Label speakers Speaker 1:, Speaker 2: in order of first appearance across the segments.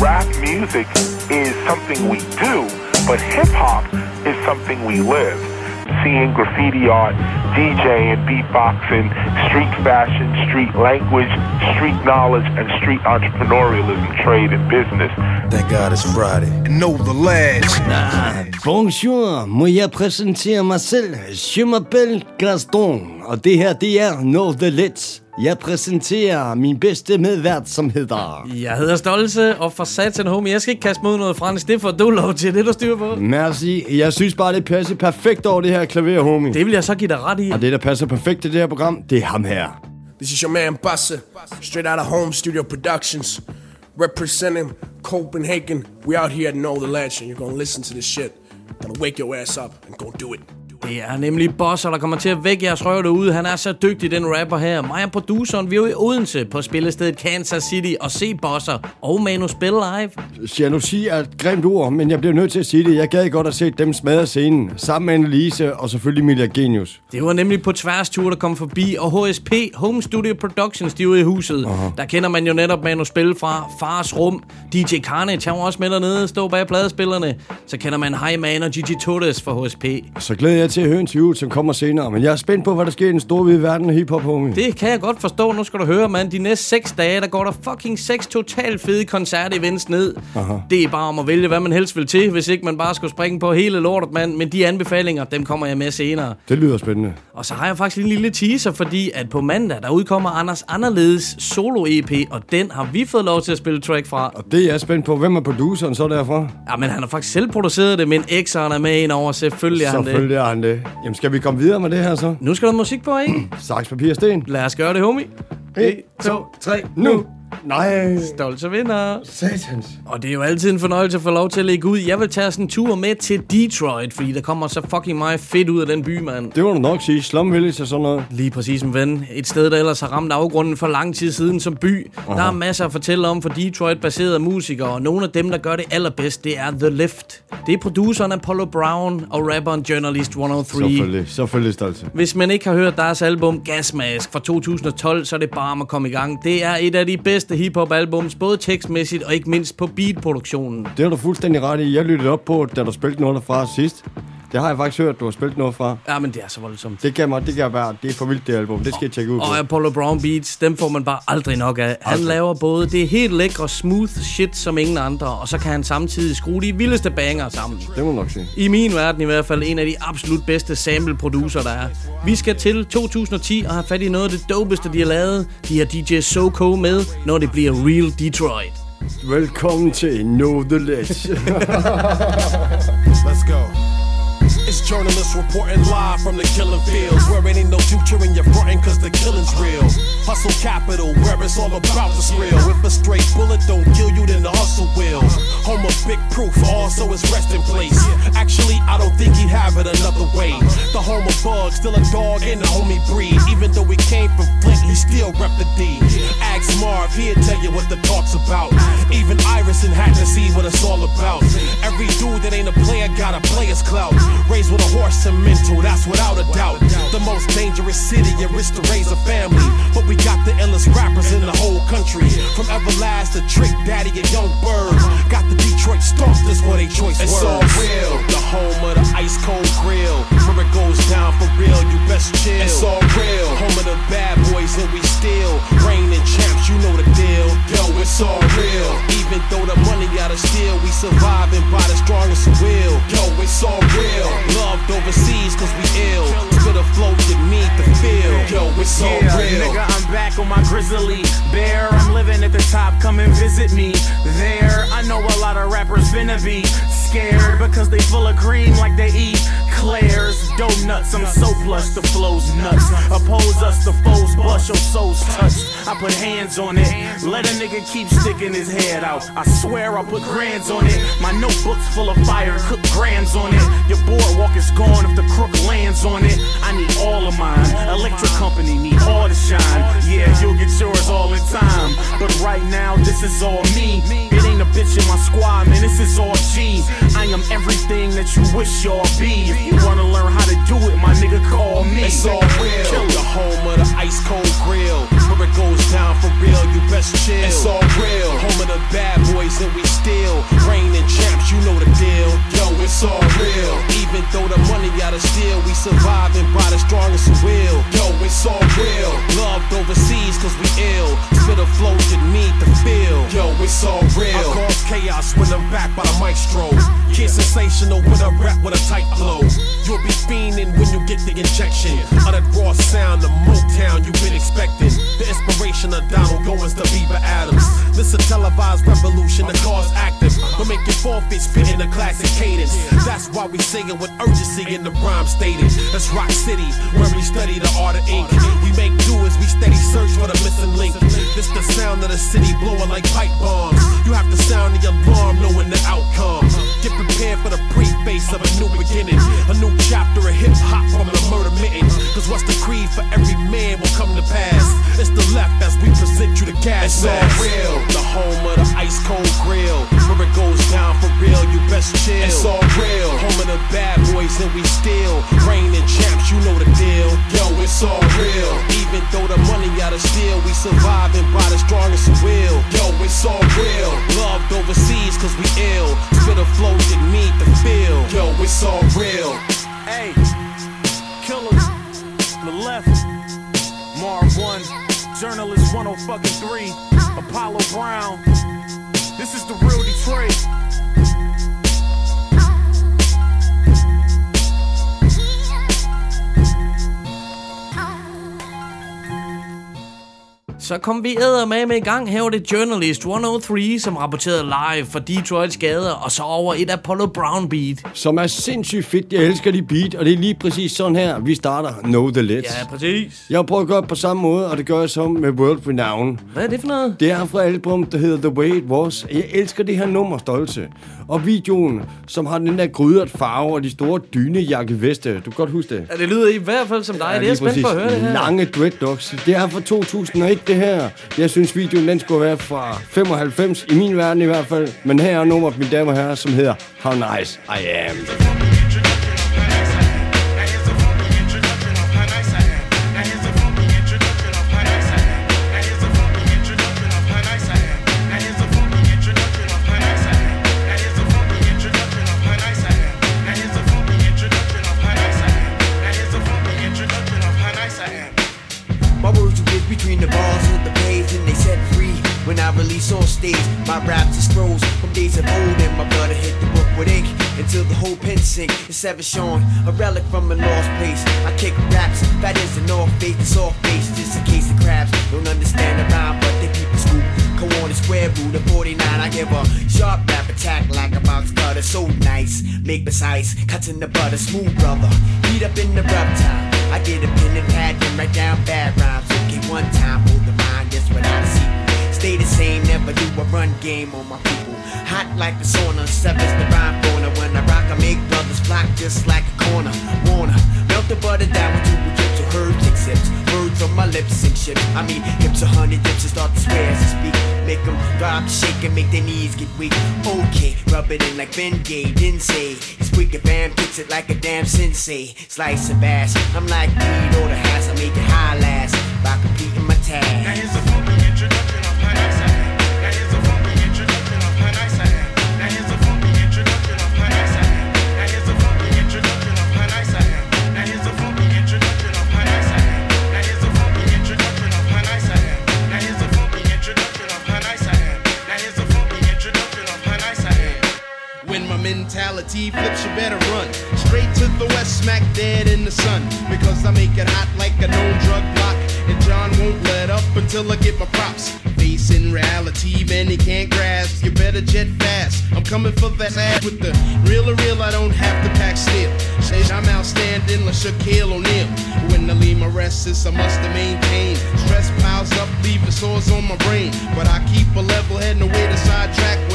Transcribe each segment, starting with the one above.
Speaker 1: rap music is something we do, but hip hop is something we live. Seeing graffiti art, DJing, beatboxing, street fashion, street language, street knowledge, and street entrepreneurialism, trade, and business.
Speaker 2: Thank God it's Friday. And know the lads.
Speaker 3: Ah, bonjour, må jeg præsentere mig selv? Je m'appelle Gaston, og det her, det er Know The Let's. Jeg præsenterer min bedste medvært, som hedder...
Speaker 4: Jeg hedder Stolse, og for satan, homie, jeg skal ikke kaste mod noget fransk. Det får du lov til, det du styr på.
Speaker 3: Merci. Jeg synes bare, det passer perfekt over det her klaver, homie.
Speaker 4: Det vil jeg så give dig ret i.
Speaker 3: Og det, der passer perfekt til det her program, det er ham her.
Speaker 5: This is your man Bussa, straight out of Home Studio Productions, representing Copenhagen. We out here at Know the Legend. You're gonna listen to this shit. Gonna wake your ass up and go do it.
Speaker 4: Det er nemlig Bosser, der kommer til at vække jeres røv derude. Han er så dygtig, den rapper her. Mig og produceren, vi er jo i Odense på spillestedet Kansas City og se Bosser og Manu spille live.
Speaker 3: Jalousi er et grimt ord, men jeg bliver nødt til at sige det. Jeg gad godt at se dem smadre scenen, sammen med Annelise og selvfølgelig Emilia Genius.
Speaker 4: Det var nemlig på tværstur, der kom forbi, og HSP, Home Studio Productions, de er ude i huset. Uh-huh. Der kender man jo netop Manu spille fra Fars Rum. DJ Carnage, han var også med dernede, stå bag pladespillerne. Så kender man Hi Man og Gigi Torres fra HSP.
Speaker 3: Så glæder jeg til at høre interviewet, som kommer senere. Men jeg er spændt på, hvad der sker i den store hvide verden af hiphop, homie.
Speaker 4: Det kan jeg godt forstå. Nu skal du høre, mand. De næste seks dage, der går der fucking seks totalt fede koncertevents ned.
Speaker 3: Aha.
Speaker 4: Det er bare om at vælge, hvad man helst vil til, hvis ikke man bare skulle springe på hele lortet, mand. Men de anbefalinger, dem kommer jeg med senere.
Speaker 3: Det lyder spændende.
Speaker 4: Og så har jeg faktisk en lille teaser, fordi at på mandag, der udkommer Anders Anderledes solo-EP, og den har vi fået lov til at spille track fra.
Speaker 3: Og det er jeg spændt på. Hvem er produceren så derfra?
Speaker 4: Ja, men han har faktisk selv produceret det, men X'eren er med ind over. Selvfølgelig er han det.
Speaker 3: Er han det. Jamen, skal vi komme videre med det her så?
Speaker 4: Nu skal der musik på, ikke?
Speaker 3: Saks, papir, sten.
Speaker 4: Lad os gøre det, homie.
Speaker 3: 1, 2, 3, nu! Nej!
Speaker 4: Stolte vinder.
Speaker 3: Satans.
Speaker 4: Og det er jo altid en fornøjelse at få lov til at lægge ud. Jeg vil tage sådan en tur med til Detroit, fordi der kommer så fucking meget fedt ud af den by, mand.
Speaker 3: Det må du nok sige. Slum Village og sådan noget.
Speaker 4: Lige præcis, min ven. Et sted, der ellers har ramt afgrunden for lang tid siden som by. Aha. Der er masser at fortælle om for Detroit-baserede musikere, og nogle af dem, der gør det allerbedst, det er The Lift. Det er produceren Apollo Brown og rapperen Journalist 103.
Speaker 3: Selvfølgelig. Selvfølgelig stolte.
Speaker 4: Hvis man ikke har hørt deres album Gasmask fra 2012, så er det bare om at komme i gang. Det er et af de bedste hiphop-albums, både tekstmæssigt og ikke mindst på beatproduktionen.
Speaker 3: Det har du fuldstændig ret i. Jeg lyttede op på, da du spillede noget derfra sidst. Det har jeg faktisk hørt, du har spillet noget fra.
Speaker 4: Ja, men det er så voldsomt.
Speaker 3: Det kan mig, det kan være, det er for vildt det album. Det skal jeg tjekke ud på.
Speaker 4: Og Apollo Brown Beats, dem får man bare aldrig nok af. Han
Speaker 3: Aldrig.
Speaker 4: laver både det helt lækre smooth shit som ingen andre, og så kan han samtidig skrue de vildeste banger sammen.
Speaker 3: Det må du nok sige.
Speaker 4: I min verden i hvert fald en af de absolut bedste sample producer der er. Vi skal til 2010 og have fat i noget af det dopeste de har lavet. De har DJ Soko med, når det bliver Real Detroit.
Speaker 3: Velkommen til Know The Ledge.
Speaker 2: Let's go.
Speaker 5: It's journalists reporting live from the killing fields Where it ain't no future in your frontin' cause the killing's real. Hustle capital, where it's all about the thrill If a straight bullet don't kill you, then the hustle will. Home of big proof, also his resting place. Actually, I don't think he'd have it another way. The home of bugs, still a dog in the homie breed. Even though he came from Flint, he still rep the D. Ask Marv, he'll tell you what the talk's about. Even Iverson had to see what it's all about. Every dude that ain't a player got a player's clout Raised with a horse and mental, that's without a doubt. The most dangerous city and risk to raise a family. But we got the illest rappers in the whole country. From Everlast to Trick Daddy and Young Bird. Got the Detroit this what they choice It's all real. The home of the ice cold grill. Where it goes down for real, you best chill. It's all real. Home of the bad boys and we still reigning champs, you know the deal. Yo, it's all real. Even though the money gotta steal, we surviving
Speaker 6: on my grizzly bear. I'm living at the top, come and visit me there. Know a lot of rappers finna be scared because they full of cream like they eat Claire's donuts. I'm so plush, the flow's nuts. Oppose us, the foes blush, your soul's touched. I put hands on it, let a nigga keep sticking his head out. I swear I put grands on it. My notebook's full of fire, cook grands on it. Your boardwalk is gone if the crook lands on it. I need all of mine. Electric company need all the shine. Yeah, you'll get yours all in time. But right now, this is all me. It the bitch in my squad, man. This is all G. I am everything that you wish y'all be. If you wanna learn how to do it, my nigga, call me.
Speaker 5: It's all real. Kill the home of the ice cold grill. Where it goes down for real, you best chill. It's all real. Home of the bad boys and we steal. Rain and champs, you know the deal. Yo, it's all real. Even though the money out of steel, we surviving by the strongest will. Yo, it's all real. Loved overseas cause we ill. Spit a flow you need to feel. Yo, it's all real. I cause chaos when I'm back by the maestro. Kid sensational with a rap with a tight flow. You'll be fiending when you get the injection of that raw sound of Motown you've been expecting. The inspiration of Donald Goins to Bieber Adams. This a televised revolution, the cause active. We're making forfeits fit in the classic cadence. That's why we singing with urgency in the rhyme stated. That's Rock City, where we study the art of ink. We make do as we steady search for the missing link. This the sound of the city blowing like pipe bombs. You have to sound the alarm knowing the outcome. Get prepared for the brief preface of a new beginning. A new chapter of hip hop from the murder mitten. Cause what's the creed for every man will come to pass. It's the left as we present you the gas. It's all real. The home of the ice cold grill. Where it goes down for real, you best chill. It's all real. Home of the bad boys and we still reigning champs, you know the deal. Yo, it's all real. Even though the money out of steel, we surviving by the strongest will. Yo, it's all real. Loved overseas cause we ill. Spit a flow you need to feel. Yo, it's all real.
Speaker 6: Hey, killers, the left, Marv 1, journalist 103, Apollo Brown. This is the real Detroit.
Speaker 4: Så kom vi æder med med i gang. Her var det Journalist 103, som rapporterede live fra Detroits gader, og så over et Apollo Brown beat.
Speaker 3: Som er sindssygt fedt. Jeg elsker de beat, og det er lige præcis sådan her, vi starter Know The Let's.
Speaker 4: Ja, præcis.
Speaker 3: Jeg har prøvet at gøre det på samme måde, og det gør jeg så med World Renown.
Speaker 4: Hvad er det for noget?
Speaker 3: Det er fra album, der hedder The Way It Was. Jeg elsker det her nummer stolte. Og videoen, som har den der grydret farve og de store dynejakkeveste. Du kan godt huske det.
Speaker 4: Ja, det lyder i hvert fald som dig. det er spændt på at høre det her.
Speaker 3: Lange dreadlocks. Det er fra 2001, det her. Jeg synes, videoen den skulle være fra 95, i min verden i hvert fald. Men her er nummeret, mine damer og herrer, som hedder How Nice I Am.
Speaker 7: Sink. It's ever shown a relic from a lost place. I kick raps, that is the north face, the soft face, just a case of crabs. Don't understand the rhyme, but they keep the scoop. Go on the square root of 49, I give a sharp rap attack like a box cutter. So nice, make precise, cuts in the butter, smooth brother. Heat up in the rough time. I get a pen and pad and write down bad rhymes. Okay, one time, hold the mind, that's what I the same, never do a run game on my people. Hot like the sauna, sevens the rhyme corner. When I rock, I make brothers flock just like a corner. Wanna melt the butter down with two drips of herbs, take sips. Words on my lips and ships. I mean, hips a hundred dips and start to swear as I speak. Make them drop, shake and make their knees get weak. Okay, rub it in like Ben Gay, didn't say. Squeak bam, kicks it like a damn sensei. Slice and bash, I'm like weed or the hash, I make it high last by completing my task.
Speaker 8: Now here's a funky introduction
Speaker 9: mentality flips, you better run straight to the west, smack dead in the sun. Because I make it hot like a known drug block, and John won't let up until I get my props. Facing reality, many can't grasp. You better jet fast. I'm coming for that ass with the real or real. I don't have to pack steel. Say I'm outstanding like Shaquille O'Neal. When I leave my restless, I must have maintained. Stress piles up, leaving sores on my brain. But I keep a level head, no way to sidetrack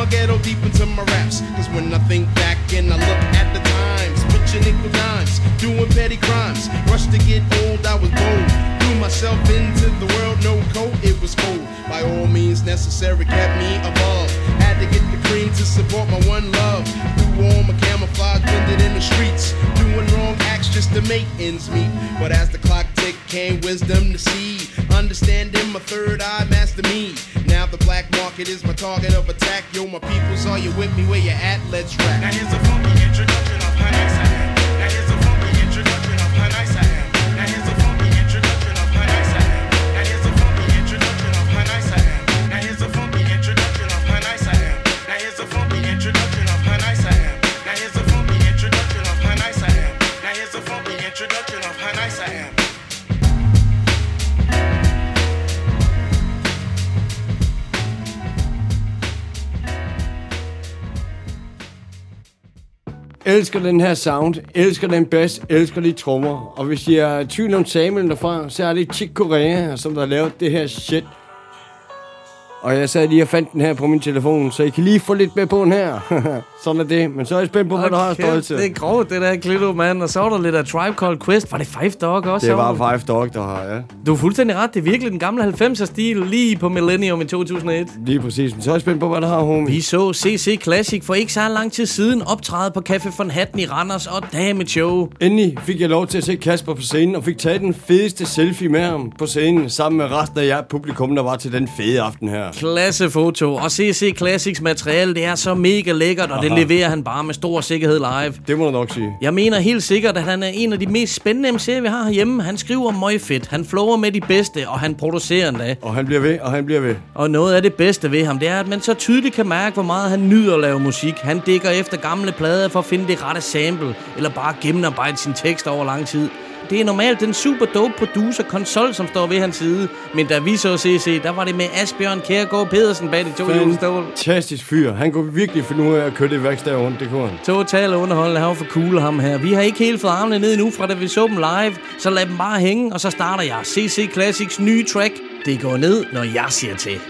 Speaker 9: my ghetto, deep into my raps. Cause when I think back and I look at the times, pitching nickel dimes, doing petty crimes. Rush to get old, I was bold. Threw myself into the world, no coat, it was cold. By all means necessary, kept me above. Had to get the cream to support my one love. All my camouflage, blended in the streets. Doing wrong acts just to make ends meet. But as the clock tick, came wisdom to see. Understanding my third eye, master me. Now the black market is my target of attack. Yo, my peoples, are you with me? Where you at? Let's rap.
Speaker 8: Now here's a funky introduction of
Speaker 3: elsker den her sound, elsker den bass, elsker de trommer. Og hvis I er i tvivl om Samuel derfra, så er det Chick Corea, som der har lavet det her shit. Og jeg sad lige og fandt den her på min telefon, så I kan lige få lidt med på den her. Sådan er det. Men så er jeg spændt på, hvad du har
Speaker 4: Okay,
Speaker 3: stået til.
Speaker 4: Det er grovt, det der Klito, mand. Og så var der lidt af Tribe Called Quest. Var det Five Dog også?
Speaker 3: Det var Five Dog, der har, ja.
Speaker 4: Du er fuldstændig ret. Det er virkelig den gamle 90'er-stil lige på Millennium i 2001.
Speaker 3: Lige præcis. Men så er jeg spændt på, hvad du har, homie.
Speaker 4: Vi så CC Classic for ikke så lang tid siden optræde på Café von Hatten i Randers, og damn it show.
Speaker 3: Endelig fik jeg lov til at se Kasper på scenen, og fik taget den fedeste selfie med ham på scenen, sammen med resten af jer publikum, der var til den fede aften her.
Speaker 4: Klasse foto. Og CC Classics materiale, det er så mega lækkert, og det
Speaker 3: Aha.
Speaker 4: leverer han bare med stor sikkerhed live.
Speaker 3: Det må du nok sige.
Speaker 4: Jeg mener helt sikkert, at han er en af de mest spændende MC'er, vi har herhjemme. Han skriver møg fedt, han flower med de bedste, og han producerer endda.
Speaker 3: Og han bliver ved, og han bliver ved.
Speaker 4: Og noget af det bedste ved ham, det er, at man så tydeligt kan mærke, hvor meget han nyder at lave musik. Han dækker efter gamle plader for at finde det rette sample, eller bare gennemarbejde sin tekst over lang tid. Det er normalt den super dope producer konsol, som står ved hans side. Men da vi så CC, der var det med Asbjørn Kjærgaard Pedersen bag de to hjulstål.
Speaker 3: Fantastisk fyr. Han kunne virkelig finde ud af at køre det værksted rundt, det kunne han.
Speaker 4: Total underholdende. Han var for cool ham her. Vi har ikke helt fået armene ned endnu fra da vi så dem live. Så lad dem bare hænge, og så starter jeg CC Classics nye track. Det går ned, når jeg siger til.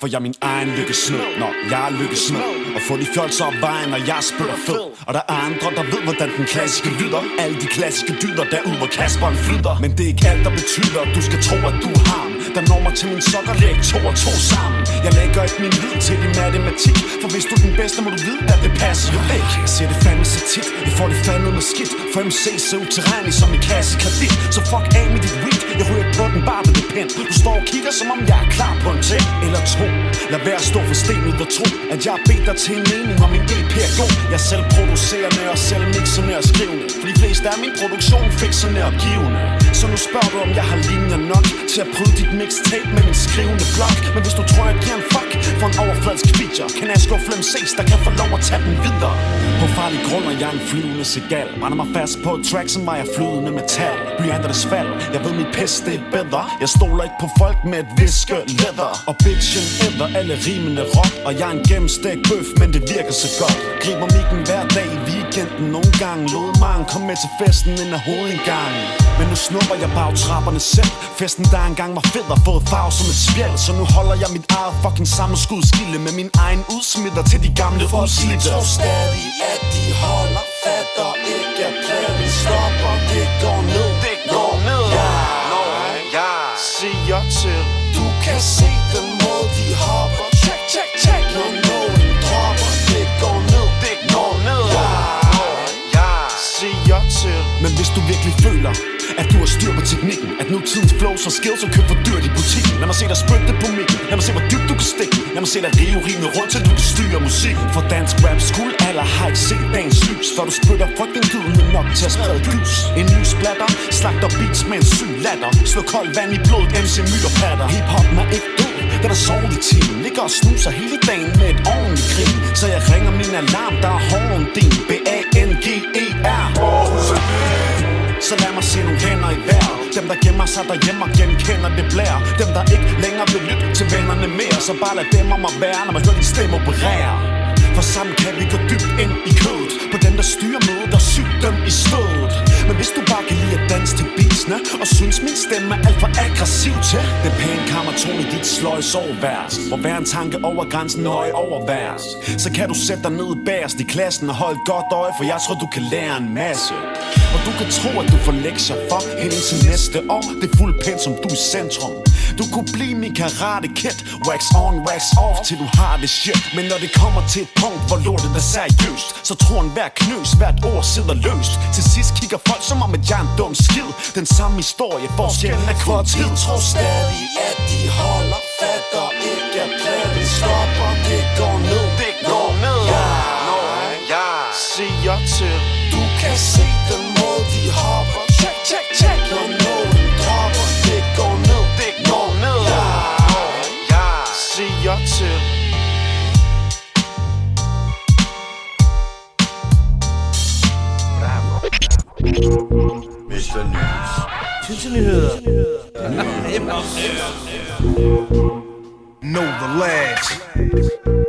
Speaker 10: For jeg er min egen lykkesnød, når jeg er lykkesnød Og få de fjolser op vejen, når jeg spiller fed. Og der er andre, der ved, hvordan den klassiske lyder Alle de klassiske dyder derude, hvor Kasperen flyder Men det er ikke alt, der betyder, at du skal tro, at du har. Der når mig til min sokker, læg to og to sammen. Jeg lægger ikke min lid til din matematik. For hvis du er den bedste, må du vide, at det passer. Jo ikke Jeg ser det fandme så tit, jeg får det fandme med skidt. For MC så uterrenelig som en kasse kredit. Så fuck af med dit weed, jeg ryger på den bare ved det pind. Du står og kigger, som om jeg er klar på en ting. Eller to, lad være at stå for stenet og tro At jeg har bedt dig til en mening, om min EP er god. Jeg selv selv producerende og selv mixende og skrivende For de fleste er min produktion fiksende og givende. Så nu spørger du, om jeg har linjer nok Til at bryde dit mixtape med min skrivende blok. Men hvis du tror, jeg giver en fuck for en overfladisk feature Kan jeg skuffe MC's, der kan få lov at tage den videre. På farlig grund er jeg en flyvende segal. Brænder mig fast på et track, som var jeg flydende metal. Blyanternes fald, jeg ved mit pis, det er bedre. Jeg stoler ikke på folk med et viske leather. Og bitchen æder alle rimene rock Og jeg er en gennemstegt bøf, men det virker så godt. Griber mikken hver dag i weekenden. Nogle gange lod mig kom med til festen ind af hovedindgangen. Men nu snupper jeg bagtrapperne selv. Festen der engang var fed og fået farve som et spjæld Så nu holder jeg mit eget fucking sammenskudskilde Med min egen udsmitter til de gamle udslidte De tror stadig at de holder fat og ikke at pladen stopper Det går ned, det går ned. Ja, jeg siger til Du kan se den måde de hopper. Check, check, check. Når jeg til Men hvis du virkelig føler at du har styr på teknikken At nutidens flows og skills og køb for dyrt i butikken. Lad mig se dig spytte på mikken. Lad mig se hvor dybt du kan stikke. Lad mig se dig rive rimene rundt til du kan styre musikken. For dansk rap skuld alder har ikke set dagens lys. Før du spytter frygtindgydende nok til at sprede gys. En ny splatter, slagter beats med en syg latter. Slå koldt vand i blodet, MC mytterpatter Hip-hop er ikke død den er sovet i timen. Ligger og snuser hele dagen med et ordentligt grin. Så jeg ringer min alarm, der er hård om din så lad mig se nogle hænder i vejret Dem der gemmer sig derhjemme og genkender det blære. Dem der ikke længere vil lytte til vennerne mere. Så bare lad dem om at være, når man hører din stemme operere. For sammen kan vi gå dybt ind i kødet. På dem der styrer mødet og syg dem i stødet. Men hvis du bare kan lide at danse til beatsene Og synes min stemme er alt for aggressiv til? Den pæne kammertone i dit sløj sovvers Hvor hver en tanke over grænsen nøje overværs. Så kan du sætte dig ned bagerst i klassen Og holde godt øje For jeg tror du kan lære en masse. Og du kan tro at du får lektier for Helt til næste år. Det er fuld pind som du er i centrum. Du kunne blive min karate kid. Wax on, wax off til du har det shit. Men når det kommer til et punkt hvor lortet er seriøst Så tror en hver knøs, hvert ord sidder løst. Til sidst kigger folk som om at jeg er en dum skid. Den samme historie, forskellen er kun tid. tror stadig at de holder fat og ikke at pladen stopper Det går ned, det går ned. Ja, jeg siger til. Du kan se den måde de hopper. Check, check, check
Speaker 2: Mr. News.
Speaker 3: Nyheder.
Speaker 2: Know the lads.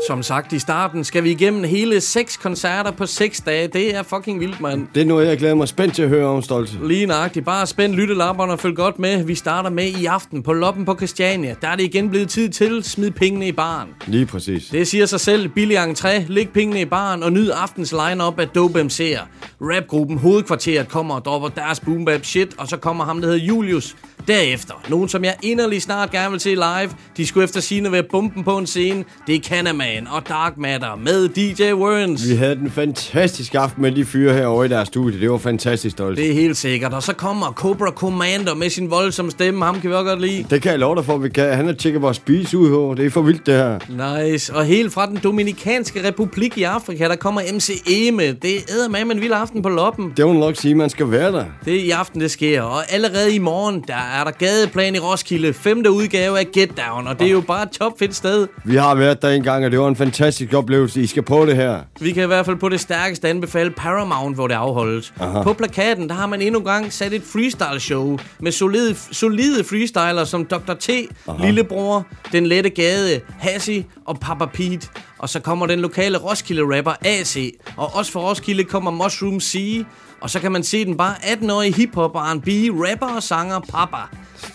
Speaker 4: Som sagt i starten, skal vi igennem hele seks koncerter på seks dage. Det er fucking vildt, mand.
Speaker 3: Det er noget, jeg glæder mig spændt til at høre om, Stolte.
Speaker 4: Lige nøjagtigt. Bare spænd lyttelapperne og følg godt med. Vi starter med i aften på Loppen på Christiania. Der er det igen blevet tid til. Smid pengene i baren.
Speaker 3: Lige præcis.
Speaker 4: Det siger sig selv. Billig entré, læg pengene i baren og nyd aftens line-up af Dope MC'er. Rapgruppen Hovedkvarteret kommer og dropper deres boom bap shit, og så kommer ham, der hedder Julius. Derefter, nogen som jeg inderlig snart gerne vil se live, de skulle efter sine være bomben på en scene, det er Canaman og Dark Matter med DJ Werns.
Speaker 3: Vi havde den fantastiske aften med de fyre herovre i deres studie. Det var fantastisk, Stolte.
Speaker 4: Det er helt sikkert. Og så kommer Cobra Commander med sin voldsomme stemme. Ham kan vi også godt lide.
Speaker 3: Det kan jeg love dig for, vi kan. Han har tjekket vores beats ud her. Det er for vildt, det her.
Speaker 4: Nice. Og helt fra den Dominikanske Republik i Afrika, der kommer MC Eme. Det er med en vild aften på loppen.
Speaker 3: Det må nok sige, man skal være der.
Speaker 4: Det er i aften, det sker. Og allerede i morgen, der er der gadeplan i Roskilde. Femte udgave af Get Down. Og det er jo bare et topfedt sted.
Speaker 3: Vi har været der en gang, og det var en fantastisk oplevelse. I skal på det her.
Speaker 4: Vi kan i hvert fald på det stærkeste anbefale Paramount, hvor det afholdes.
Speaker 3: Aha.
Speaker 4: På plakaten, der har man endnu en gang sat et freestyle show med solide, solide freestyler som Dr. T,
Speaker 3: Aha.
Speaker 4: Lillebror, Den Lette Gade, Hassi og Papa Pete. Og så kommer den lokale Roskilde-rapper AC. Og også fra Roskilde kommer Mushroom C. Og så kan man se den bare 18-årige hiphop R&B, rapper og sanger Papa.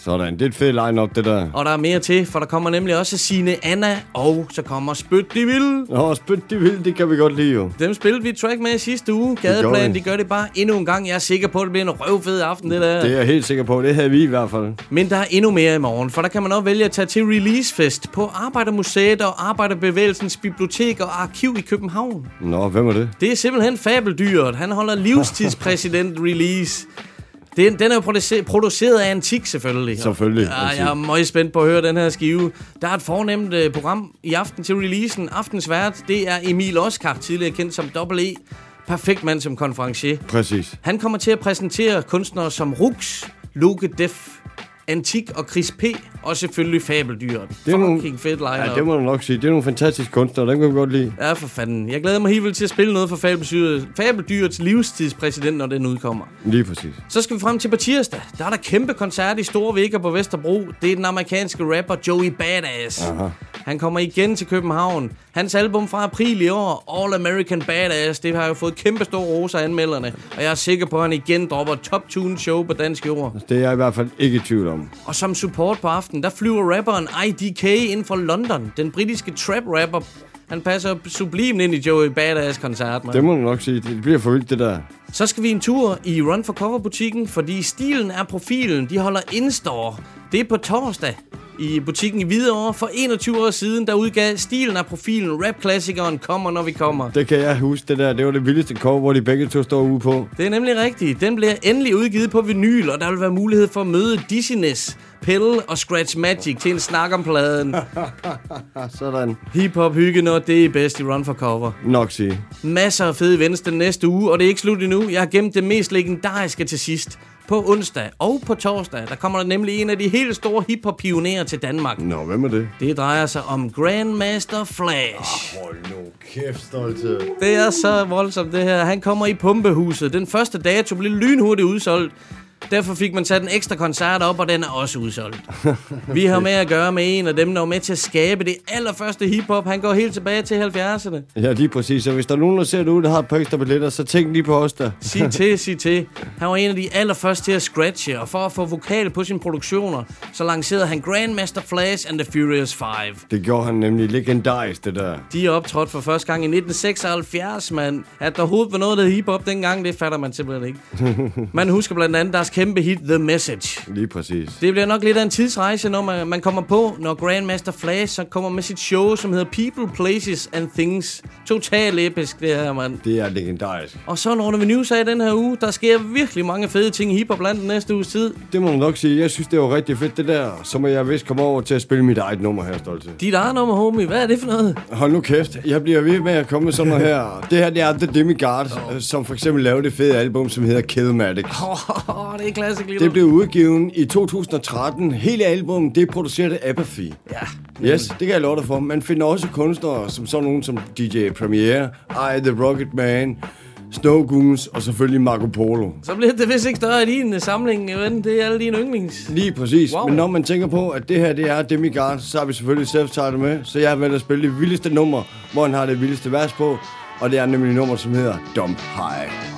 Speaker 3: Sådan, det er et fedt line-up, det der.
Speaker 4: Og der er mere til, for der kommer nemlig også Sine Anna, og så kommer Spyt de Vil.
Speaker 3: Åh, spyt de vil, det kan vi godt lide jo.
Speaker 4: Dem spillede vi track med i sidste uge. Gadeplan, de gør det bare endnu en gang. Jeg er sikker på, at det bliver en røvfed aften, det der.
Speaker 3: Det er jeg helt sikker på. Det havde vi i hvert fald.
Speaker 4: Men der er endnu mere i morgen, for der kan man også vælge at tage til releasefest på Arbejdermuseet og Arbejderbevægelsens Bibliotek og Arkiv i København.
Speaker 3: Nå, hvem er det?
Speaker 4: Det er simpelthen fabeldyret. Han holder livstidspræsident release. Den, den er jo produce- produceret af Antik, selvfølgelig.
Speaker 3: Selvfølgelig,
Speaker 4: Ja,
Speaker 3: Antik.
Speaker 4: jeg er meget spændt på at høre den her skive. Der er et fornemt uh, program i aften til releasen. Aftens vært, det er Emil Oskar, tidligere kendt som Double E. Perfekt mand som konferencier.
Speaker 3: Præcis.
Speaker 4: Han kommer til at præsentere kunstnere som Rux, Loke Def, Antik og Chris P. Og selvfølgelig Fabeldyret.
Speaker 3: Det er nogle-
Speaker 4: Fucking fedt line
Speaker 3: Ja, det må du nok sige. Det er nogle fantastiske kunstnere, dem kan vi godt lide.
Speaker 4: Ja, for fanden. Jeg glæder mig helt vildt til at spille noget for Fabeldyret, Fabeldyrets livstidspræsident, når den udkommer.
Speaker 3: Lige præcis.
Speaker 4: Så skal vi frem til på tirsdag. Der er der kæmpe koncert i Store Vækker på Vesterbro. Det er den amerikanske rapper Joey Badass.
Speaker 3: Aha.
Speaker 4: Han kommer igen til København. Hans album fra april i år, All American Badass, det har jo fået kæmpe store roser af anmelderne. Og jeg er sikker på, at han igen dropper top tune show på dansk jord.
Speaker 3: Det er jeg i hvert fald ikke i tvivl om.
Speaker 4: Og som support på aftenen, der flyver rapperen IDK ind fra London. Den britiske trap-rapper. Han passer sublimt ind i Joey Badass-koncert, man.
Speaker 3: Det må du nok sige. Det bliver for vildt, det der.
Speaker 4: Så skal vi en tur i Run for Cover butikken, fordi stilen er profilen. De holder indstore. Det er på torsdag i butikken i Hvidovre. For 21 år siden, der udgav stilen af profilen rap-klassikeren Kommer når vi kommer.
Speaker 3: Det kan jeg huske, det der. Det var det vildeste cover, hvor de begge to står ude på.
Speaker 4: Det er nemlig rigtigt. Den bliver endelig udgivet på vinyl, og der vil være mulighed for at møde Dizziness, Pelle og Scratch Magic til en snak om pladen.
Speaker 3: Sådan.
Speaker 4: Hip-hop hygge, når det er bedst i Run for Cover.
Speaker 3: Nok sige.
Speaker 4: Masser af fede events den næste uge, og det er ikke slut endnu. Jeg har gemt det mest legendariske til sidst. På onsdag og på torsdag, der kommer der nemlig en af de helt store hiphop-pionerer til Danmark.
Speaker 3: Nå, hvem er det?
Speaker 4: Det drejer sig om Grandmaster Flash.
Speaker 3: Hold nu kæft, stolte.
Speaker 4: Det er så voldsomt det her. Han kommer i pumpehuset. Den første dato blev lynhurtigt udsolgt. Derfor fik man sat en ekstra koncert op, og den er også udsolgt. Vi har med at gøre med en af dem, der var med til at skabe det allerførste hiphop. Han går helt tilbage til 70'erne.
Speaker 3: Ja, lige præcis. Så hvis der er nogen, der ser det ud, der har et par ekstra billetter, så tænk lige på os der.
Speaker 4: Sig til, sig til. Han var en af de allerførste til at scratche, og for at få vokal på sine produktioner, så lancerede han Grandmaster Flash and the Furious 5.
Speaker 3: Det gjorde han nemlig legendarisk, det der.
Speaker 4: De er optrådt for første gang i 1976, mand. At der overhovedet var noget, der hiphop dengang, det fatter man simpelthen ikke. Man husker blandt andet deres kæmpe hit The Message.
Speaker 3: Lige præcis.
Speaker 4: Det bliver nok lidt af en tidsrejse, når man, man kommer på, når Grandmaster Flash så kommer med sit show, som hedder People, Places and Things. Total episk, det her, mand.
Speaker 3: Det er legendarisk.
Speaker 4: Og så runder vi news af den her uge. Der sker virkelig mange fede ting i hiphop land næste uges tid.
Speaker 3: Det må man nok sige. Jeg synes, det var rigtig fedt, det der. Så må jeg vist komme over til at spille mit eget nummer her, Stolte.
Speaker 4: Dit eget nummer, homie. Hvad er det for noget?
Speaker 3: Hold nu kæft. Jeg bliver ved med at komme med sådan noget her. Det her, det er The Demigod, oh. som for eksempel lavede det fede album, som hedder Killmatic.
Speaker 4: Åh, oh, det er klassik lige
Speaker 3: Det blev udgivet i 2013. Hele albumet, det er produceret af Apathy.
Speaker 4: Ja.
Speaker 3: Yes, det kan jeg love dig for. Man finder også kunstnere, som sådan nogen som DJ Premier, I The Rocket Man, Snow Goons og selvfølgelig Marco Polo.
Speaker 4: Så bliver det vist ikke større i din øh, samling, ven. Det er alle dine yndlings.
Speaker 3: Lige præcis.
Speaker 4: Wow.
Speaker 3: Men når man tænker på, at det her det er Demigod, så har vi selvfølgelig self med. Så jeg har valgt at spille det vildeste nummer, hvor han har det vildeste vers på. Og det er nemlig nummer, som hedder Dump High.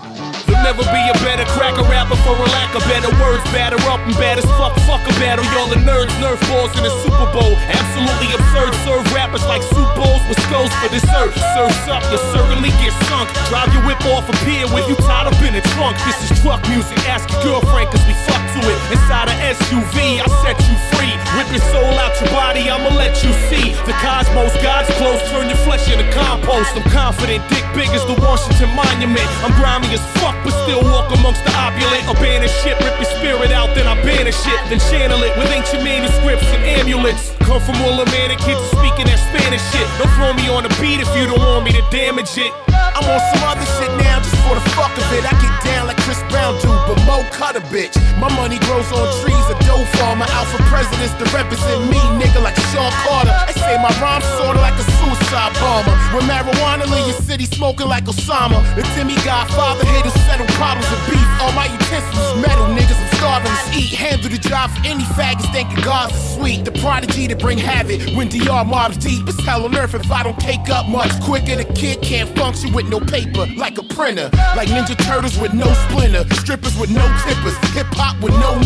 Speaker 6: Never be a better cracker rapper for a lack of better words. Batter up and as fuck, fuck a battle. Y'all the nerds, nerf balls in the Super Bowl. Absolutely absurd. Serve rappers like soup bowls with skulls for dessert. Surfs up, you certainly get sunk. Drive your whip off a pier when you tied up in a trunk. This is truck music. Ask your girlfriend, cause we fuck to it. Inside a SUV, I set you free. Rip your soul out your body, I'ma let you see. The cosmos, God's close, turn your flesh into compost. I'm confident, dick big as the Washington Monument. I'm grimy as fuck, but still walk amongst the opulent. Abandon shit, rip your spirit out, then I banish it. Then channel it with ancient manuscripts and amulets. Come from all the kids speaking that Spanish shit. Don't throw me on the beat if you don't want me to damage it.
Speaker 5: I'm on some other shit now just for the fuck of it. I get down like Chris Brown do, but Mo cut a bitch. My money grows on trees, a dough farmer. For presidents to represent me, nigga, like Sean Carter. I say my rhyme's sorta like a suicide bomber. When marijuana leave your city smoking like Osama. The Timmy Godfather here to settle problems of beef. All my utensils metal, niggas. I'm starving to eat. Handle the job for any faggots thinking God's sweet. The prodigy to bring havoc when DR mobs deep. It's hell on earth if I don't cake up much quicker. The kid can't function with no paper, like a printer. Like Ninja Turtles with no splinter. Strippers with no tippers. Hip with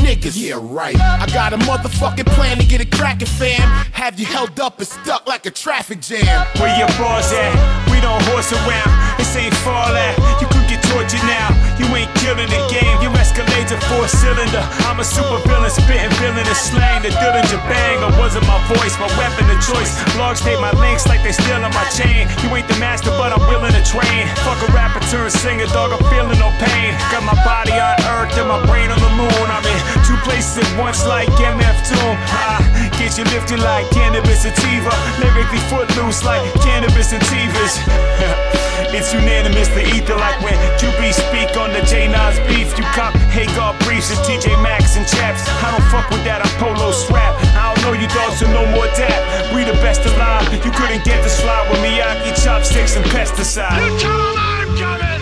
Speaker 5: niggas. Yeah, right. I got a motherfucking plan to get it crackin', fam. Have you held up and stuck like a traffic jam.
Speaker 6: Where your bars at? We don't horse around. This ain't fall at. You could get tortured now. You ain't killing the game. Your escalade's a four cylinder. I'm a super villain, spitting villainous slang. The Dillinger bang. Or wasn't my voice? My weapon of choice. Blogs take my links like they stealing my chain. You ain't the master, but I'm willing to train. Fuck a rapper, turn singer, dog. I'm feeling no pain. Got my body on earth and my brain on the moon. I'm in two places at once like MF Doom. I get you lifted like cannabis sativa. Lyrically footloose like cannabis and tivas. it's unanimous, the ether like when QB speak on the J Nas beef. You cop Hagar briefs and TJ Maxx and chaps. I don't fuck with that, I'm polo strap. I don't know you dogs, so no more dap. We the best alive. You couldn't get the slide with Miyagi chopsticks and pesticide.
Speaker 11: You 'em I'm coming,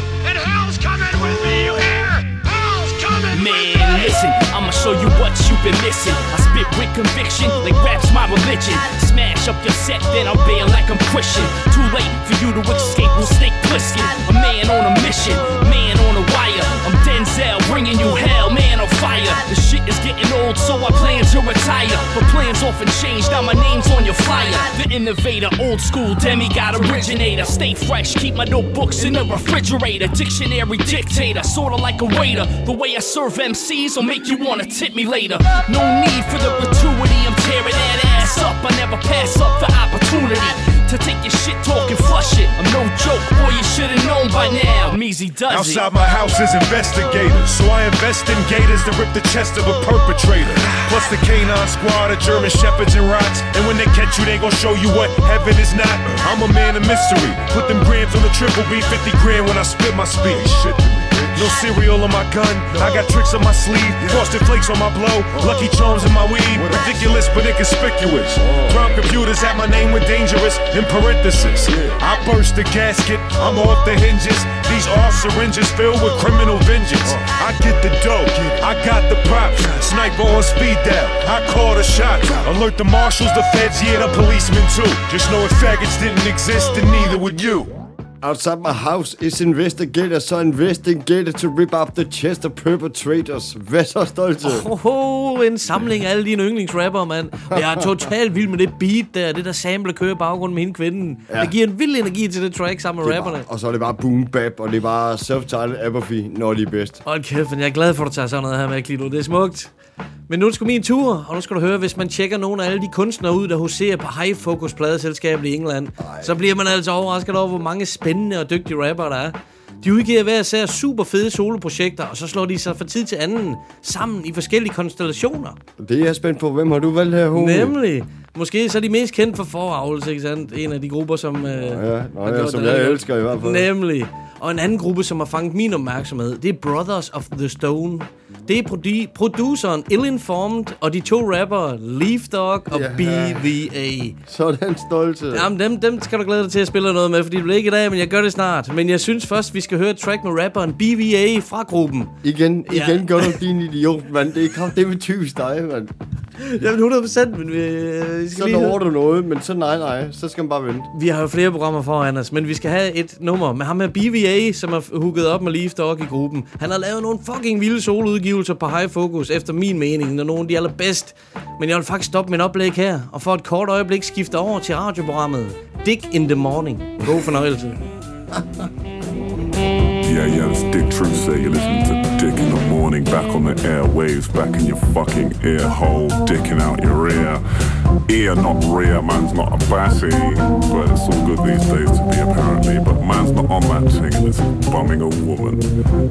Speaker 8: listen, I'ma show you what you've been missing. I spit with conviction, like rap's my religion. Smash up your set, then I'll bail like I'm Christian. Too late for you to escape, we'll stay Plissken. A man on a mission, man on a wire. I'm Denzel, bringing you hell, man on fire. The shit is getting old, so I plan to retire. But plans often change, now my name's on your flyer. The innovator, old school demigod originator. Stay fresh, keep my notebooks in the refrigerator. Dictionary dictator, sorta like a waiter. The way I serve MCs will make you wanna tip me later. No need for the gratuity, I'm tearing that ass up. I never pass up the opportunity to take your shit talk and flush it. I'm no joke, boy, you should've known by now. Measy does it.
Speaker 12: Outside my house is investigators, so I invest in gators to rip the chest of a perpetrator. Plus the canine squad of German shepherds and rocks. And when they catch you, they gon' show you what heaven is not. I'm a man of mystery. Put them grams on the triple B, 50 grand when I spit my speech. No cereal on my gun, I got tricks on my sleeve, frosted flakes on my blow, lucky charms in my weed, ridiculous but inconspicuous. Crime computers have my name with dangerous in parenthesis. I burst the gasket, I'm off the hinges. These are syringes filled with criminal vengeance. I get the dough, I got the props. Sniper on speed dial, I call the shots. Alert the marshals, the feds, yeah, the policemen too. Just know if faggots didn't exist, then neither would you.
Speaker 3: Outside my house is investigator, så investigator to rip up the chest of perpetrators. Hvad så, Stolte?
Speaker 4: Oho, en samling af alle dine yndlingsrapper, mand. Jeg er totalt vild med det beat der, det der sample kører i baggrunden med hende kvinden. Ja. Det giver en vild energi til det track sammen med
Speaker 3: er
Speaker 4: rapperne.
Speaker 3: bare, og så er det bare boom bap, og det er bare self-titled apathy, når de er bedst.
Speaker 4: Hold kæft, men jeg er glad for, at du tager sådan noget her med, Klito. Det er smukt. Men nu sgu min tur, og nu skal du høre, hvis man tjekker nogle af alle de kunstnere ud, der huserer på High Focus pladeselskabet i England, Ej. så bliver man altså overrasket over, hvor mange spændende og dygtige rapper der er. De udgiver hver især super fede soloprojekter, og så slår de sig fra tid til anden sammen i forskellige konstellationer.
Speaker 3: Det er jeg spændt på. Hvem har du valgt her, Home?
Speaker 4: Nemlig. Måske så er de mest kendt for foravlelse, ikke sandt? En af de grupper, som... Øh,
Speaker 3: Ja, nå,
Speaker 4: har
Speaker 3: ja, som jeg elsker i hvert fald.
Speaker 4: Nemlig. Og en anden gruppe, som har fanget min opmærksomhed, det er Brothers of the Stone. Det er produ- produceren Ill-Informed og de to rappere Leaf Dog og
Speaker 3: Ja.
Speaker 4: BVA.
Speaker 3: Sådan stolte.
Speaker 4: Jamen, dem, dem skal du glæde dig til at spille noget med, fordi det bliver ikke i dag, men jeg gør det snart. Men jeg synes først, vi skal høre et track med rapperen BVA fra gruppen.
Speaker 3: Igen,
Speaker 4: Ja.
Speaker 3: igen gør du din idiot, mand. Det er kraft, det er med typisk dig, mand.
Speaker 4: Jamen 100%, men vi, øh, vi skal
Speaker 3: Så
Speaker 4: lige høre-
Speaker 3: du noget, men så nej, nej. Så skal man bare vente.
Speaker 4: Vi har jo flere programmer foran os, men vi skal have et nummer med ham med BVA, som har hooket op med Leaf Dog i gruppen. Han har lavet nogle fucking vilde udgivelser på High Focus, efter min mening, når nogen af de allerbedst. Men jeg vil faktisk stoppe min oplæg her, og for et kort øjeblik skifte over til radioprogrammet Dick in the Morning. God fornøjelse.
Speaker 13: Yeah, yeah, it's Dick Truth you're listening to Dick in the morning, back on the airwaves, back in your fucking ear hole, dicking out your ear. Ear, not rear, man's not a bassy, but it's all good these days to be apparently, but man's not on that thing and it's bumming a woman.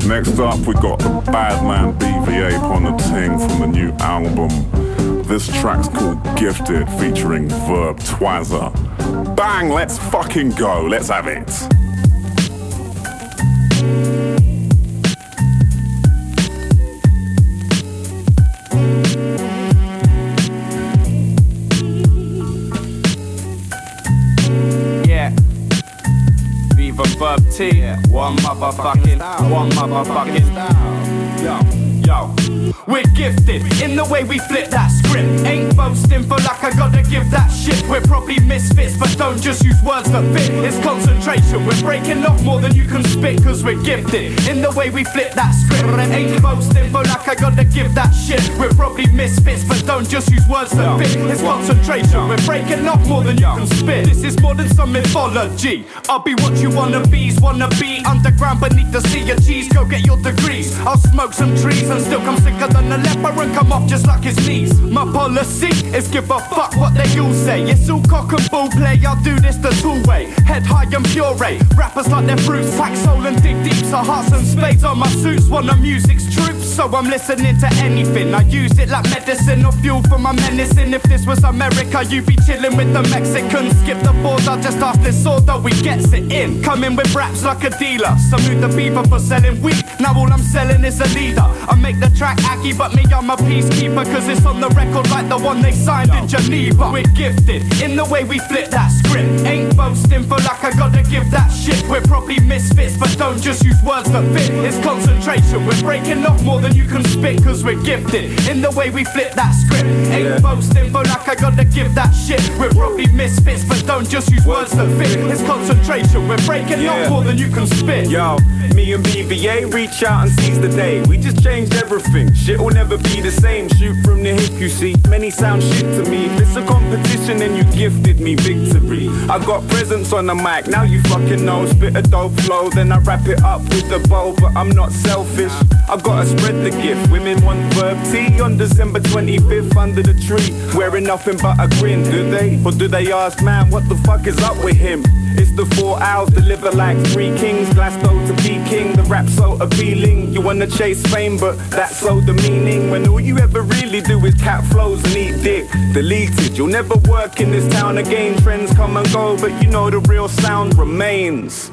Speaker 13: Next up, we got the bad man BVA on the ting from the new album. This track's called Gifted, featuring Verb Twazzer. Bang, let's fucking go, let's have it.
Speaker 14: One motherfucking, one motherfucking. Yo, yo. We're gifted in the way we flip that script. Ain't boasting for like I gotta give that shit. We're probably misfits, but don't just use words that fit. It's concentration. We're breaking up more than you can spit, cause we're gifted in the way we flip that script. Ain't boasting for like I gotta give that shit. We're probably misfits, but don't just use words that fit. It's concentration. We're breaking up more than you can spit. This is more than some mythology. I'll be what you wanna be's wanna be underground beneath the sea of cheese. Go get your degrees. I'll smoke some trees and still come sicker than a leper and come off just like his knees. My policy is give a fuck what they all say. It's all cock and bull play. I'll do this the two way. Head high and puree. Rappers like their fruits, tax soul and dig deep. So hearts and spades on my suits. When the music's troops, so I'm listening to anything. I use it like medicine or fuel for my menacing. If this was America, you'd be chilling with the Mexicans. Skip the border, just ask this sword that we gets it in. Coming with raps like a dealer. Salute the beaver for selling weed. Now all I'm selling is a leader. I make the track aggy, but me, I'm a peacekeeper. Cause it's on the record like the one they signed in Geneva. We're gifted in the way we flip that script. Ain't boasting for like I gotta give that shit. We're probably misfits, but don't just use words that fit. It's concentration. We're breaking up more than you can spit. Cause we're gifted in the way we flip that script. Ain't boasting for like I gotta give that shit. We're probably misfits, but don't just use words that fit. It's concentration. We're breaking
Speaker 15: Yeah.
Speaker 14: up more than you can spit.
Speaker 15: Yo, me and BVA reach out and seize the day. We just changed everything. Shit will never be the same. Shoot from the hip, you see. Many sound shit to me. If it's a competition, then you gifted me victory. I got presence on the mic, now you fucking know. Spit a dope flow, then I wrap it up with the bow. But I'm not selfish. I gotta spread the gift. Women want verb tea on December 25th under the tree. Wearing nothing but a grin, do they? Or do they ask, man, what the fuck is up with him? It's the four hours deliver like three kings. Glasgow to Peking, the rap so appealing. You wanna chase fame, but that's so demeaning. When all you ever really do is cat flows and eat dick. Deleted, you'll never work in this town again. Trends come and go, but you know the real sound remains.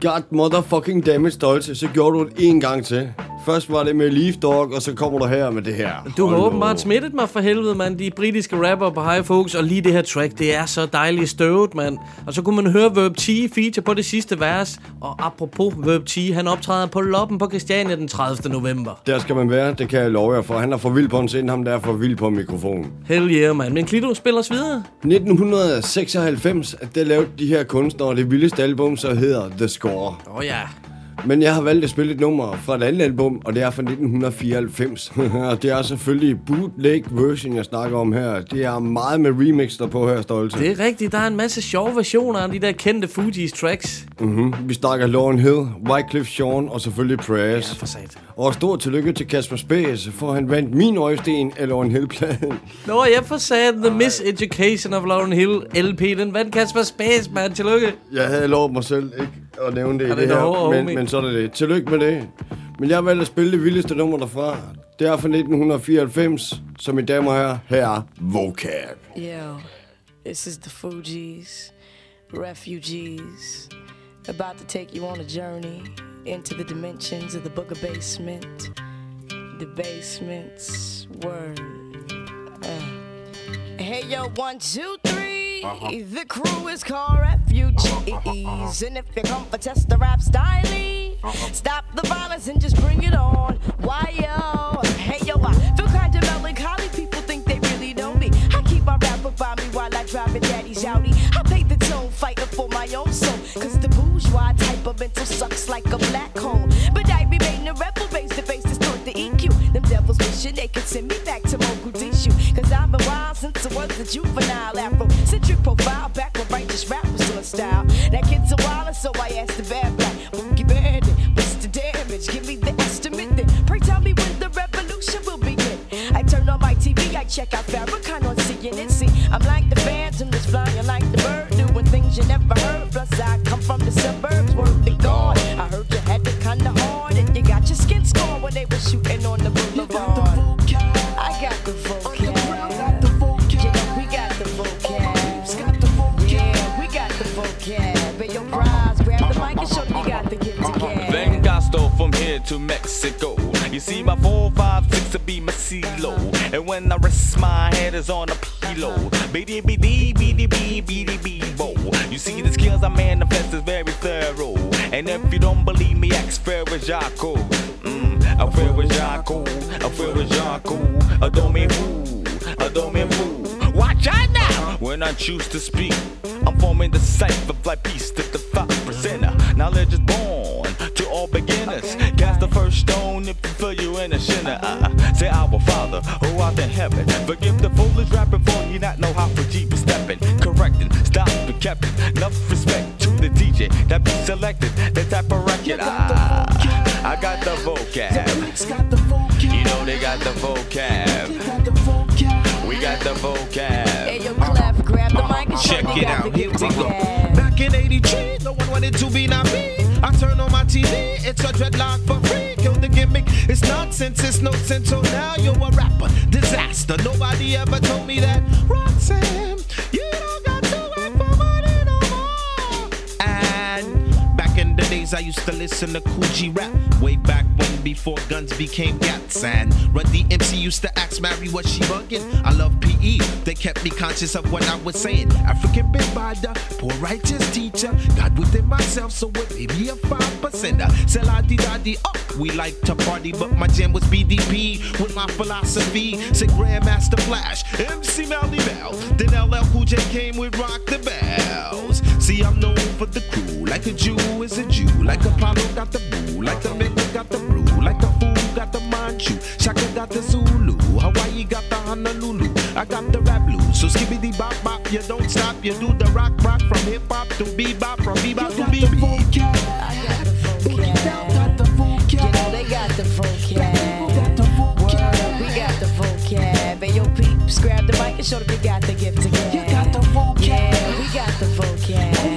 Speaker 3: God motherfucking dammit stolte, så gjorde du det en gang til. Først var det med Leaf Dog, og så kommer du her med det her.
Speaker 4: Du har
Speaker 3: Hold nu.
Speaker 4: åbenbart smittet mig for helvede, mand. De britiske rapper på High Focus, og lige det her track, det er så dejligt støvet, mand. Og så kunne man høre Verb T feature på det sidste vers. Og apropos Verb T, han optræder på Loppen på Christiania den 30. november.
Speaker 3: Der skal man være, det kan jeg love jer for. Han er for vild på en scene, ham der er for vild på mikrofonen.
Speaker 4: Hell yeah, mand. Men Klito spiller os videre.
Speaker 3: 1996, der lavede de her kunstnere det vildeste album, så hedder The Score.
Speaker 4: Åh oh, ja.
Speaker 3: Men jeg har valgt at spille et nummer fra et andet album, og det er fra 1994. og det er selvfølgelig bootleg version, jeg snakker om her. Det er meget med remix der på her, Stolte.
Speaker 4: Det er rigtigt. Der er en masse sjove versioner af de der kendte Fugees tracks.
Speaker 3: Mm-hmm. Vi snakker Lauren Hill, Wycliffe Sean og selvfølgelig Prayers.
Speaker 4: Ja, for satan.
Speaker 3: Og stort tillykke til Kasper Spæs, for han vandt min øjesten af Lauren Hill-pladen.
Speaker 4: Nå, jeg for sagde The Miseducation of Lauren Hill LP. Den vandt Kasper Space, mand. Tillykke.
Speaker 3: Jeg havde lovet mig selv ikke at nævne det i
Speaker 4: det
Speaker 3: det
Speaker 4: er
Speaker 3: her, men, men så er det. Tillykke med det. Men jeg har valgt at spille det vildeste nummer derfra. Det er fra 1994, så mine damer herrer, her er Vocab.
Speaker 16: Yo, this is the Fugees, refugees, about to take you on a journey into the dimensions of the book of basement. the basements. Word. Uh. Hey yo, one, two, three. The crew is called refugees, and if you come for test the rap style, stop the violence and just bring it on. Why yo? Hey yo, I feel kind of melancholy. People think they really know me. I keep my rapper by me while I drive a daddy's Audi. I pay the tone, fighting for my own soul. Cause the bourgeois type of mental sucks like a black hole. But I remain a rebel, base to bass distort the EQ. Them devils wishing they could send me back to Mogadishu. Cause I've been wild since I was a juvenile Afro-centric profile. Back righteous rap was a style. That kid's a wilder, so I asked the bad black. Boogie Bandit, what's the damage? Give me the estimate then. Pray tell me when the revolution will begin. I turn on my TV, I check out Farrakhan on CNN. To
Speaker 17: Mexico. You see my four, five, six to be my CeeLo. And when I rest my head is on a pillow. BD BD BD bo. You see the skills I manifest is very thorough. And if you don't believe me, ask Ferris Jaco. Mm, a Ferris Jaco, a Ferris Jaco. A domain who, a domain who. Watch out now when I choose to speak. I'm forming the cipher like peace to the five percenter. Knowledge is born feel you in a sinner. Uh, say our Father who art in heaven. Forgive the foolish rapping for you not know how for Jeep is stepping. Correcting, stop the captain. Enough respect to the DJ that be selected. The type of record. Ah, I got the vocab. You know they got the vocab. We got the vocab.
Speaker 16: Hey, yo, Clef, grab the mic and
Speaker 7: Check it out, here we go. Back in 83, no one wanted to be not me. I turn on my TV, it's a dreadlock for free. Kill the gimmick, it's nonsense, it's no sense. So now you're a rapper, disaster. Nobody ever told me that. Roxanne, you don't got to work for money no more. And back in the days, I used to listen to Coogee rap. Way back when, before guns became gats. And Run DMC used to ask Mary, what she bugging? I love PE, they kept me conscious of what I was saying. African big the poor righteous teacher. God within myself, so it may be a five percenter. Di da di up. We like to party, but my jam was BDP with my philosophy. Say Grandmaster Flash, MC Melly Bell. Then LL Cool J came with Rock the Bells. See, I'm known for the crew, like a Jew is a Jew, like Apollo got the boo, like the Mecca got the got the Manchu, Shaka got the Zulu, Hawaii got the Honolulu. I got the rap blues, so skibbity bop bop, you don't stop, you do the rock rock from hip hop to bebop, from bebop to bebop.
Speaker 16: You know they got the vocab. Word, we got the vocab. Hey, yo, peeps, grab the mic and show them you got the gift gab. You got the vocab. Yeah, we got the vocab.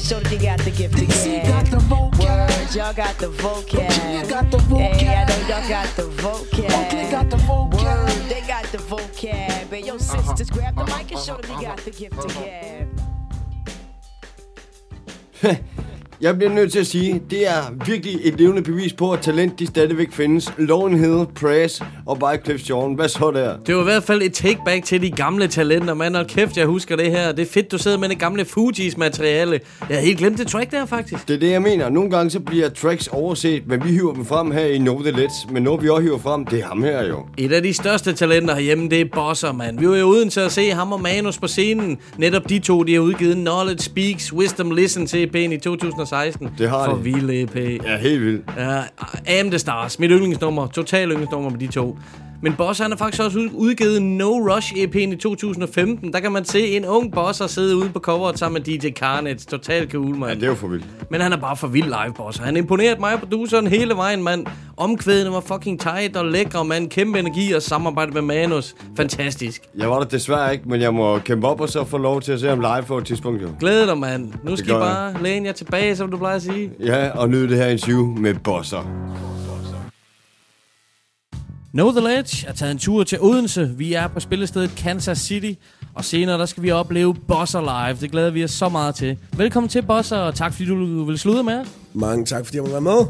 Speaker 16: Show them you got the gift to gab. got the vocab. Word, y'all got the vocab. Virginia got the vocab. Hey, I know y'all got the vocab. Oakland got the vocab. Word, they got the vocab. Hey, yo, sisters, uh-huh. grab the mic and uh-huh. show them you uh-huh. got the gift to gab.
Speaker 3: Jeg bliver nødt til at sige, det er virkelig et levende bevis på, at talent de stadigvæk findes. Loven hedder Press og by Cliff Jordan. Hvad så der?
Speaker 4: Det var i hvert fald et take back til de gamle talenter, mand. Og kæft, jeg husker det her. Det er fedt, du sidder med det gamle Fugees materiale. Jeg havde helt glemt det track der, faktisk.
Speaker 3: Det er det, jeg mener. Nogle gange så bliver tracks overset, men vi hiver dem frem her i Know The Let's. Men når vi også hiver frem, det er ham her jo.
Speaker 4: Et af de største talenter herhjemme, det er Bosser, mand. Vi var jo uden til at se ham og Manus på scenen. Netop de to, de har udgivet Knowledge Speaks, Wisdom Listen til i 2016.
Speaker 3: Det har
Speaker 4: For
Speaker 3: de.
Speaker 4: vild EP.
Speaker 3: Ja, helt vildt.
Speaker 4: Ja, Am The Stars. Mit yndlingsnummer. Total yndlingsnummer med de to. Men Boss han har faktisk også ud- udgivet No Rush EP'en i 2015. Der kan man se en ung Bosser sidde ude på coveret sammen med DJ Carnage. Total cool, mand.
Speaker 3: Ja, det er jo for vildt.
Speaker 4: Men han er bare for vild live, Boss. Han imponerede mig og produceren hele vejen, mand. Omkvædene var fucking tight og lækre, mand. Kæmpe energi og samarbejde med Manus. Fantastisk.
Speaker 3: Jeg var der desværre ikke, men jeg må kæmpe op og så få lov til at se ham live på et tidspunkt jo.
Speaker 4: Glæder dig, mand. Nu skal I
Speaker 3: gør jeg.
Speaker 4: bare læne jer tilbage, som du plejer at sige.
Speaker 3: Ja, og nyde det her interview med Bosser.
Speaker 4: Know The Ledge er taget en tur til Odense. Vi er på spillestedet Kansas City. Og senere der skal vi opleve Bosser Live. Det glæder vi os så meget til. Velkommen til Bosser, og tak fordi du vil slutte med.
Speaker 18: Mange tak, fordi jeg må være med.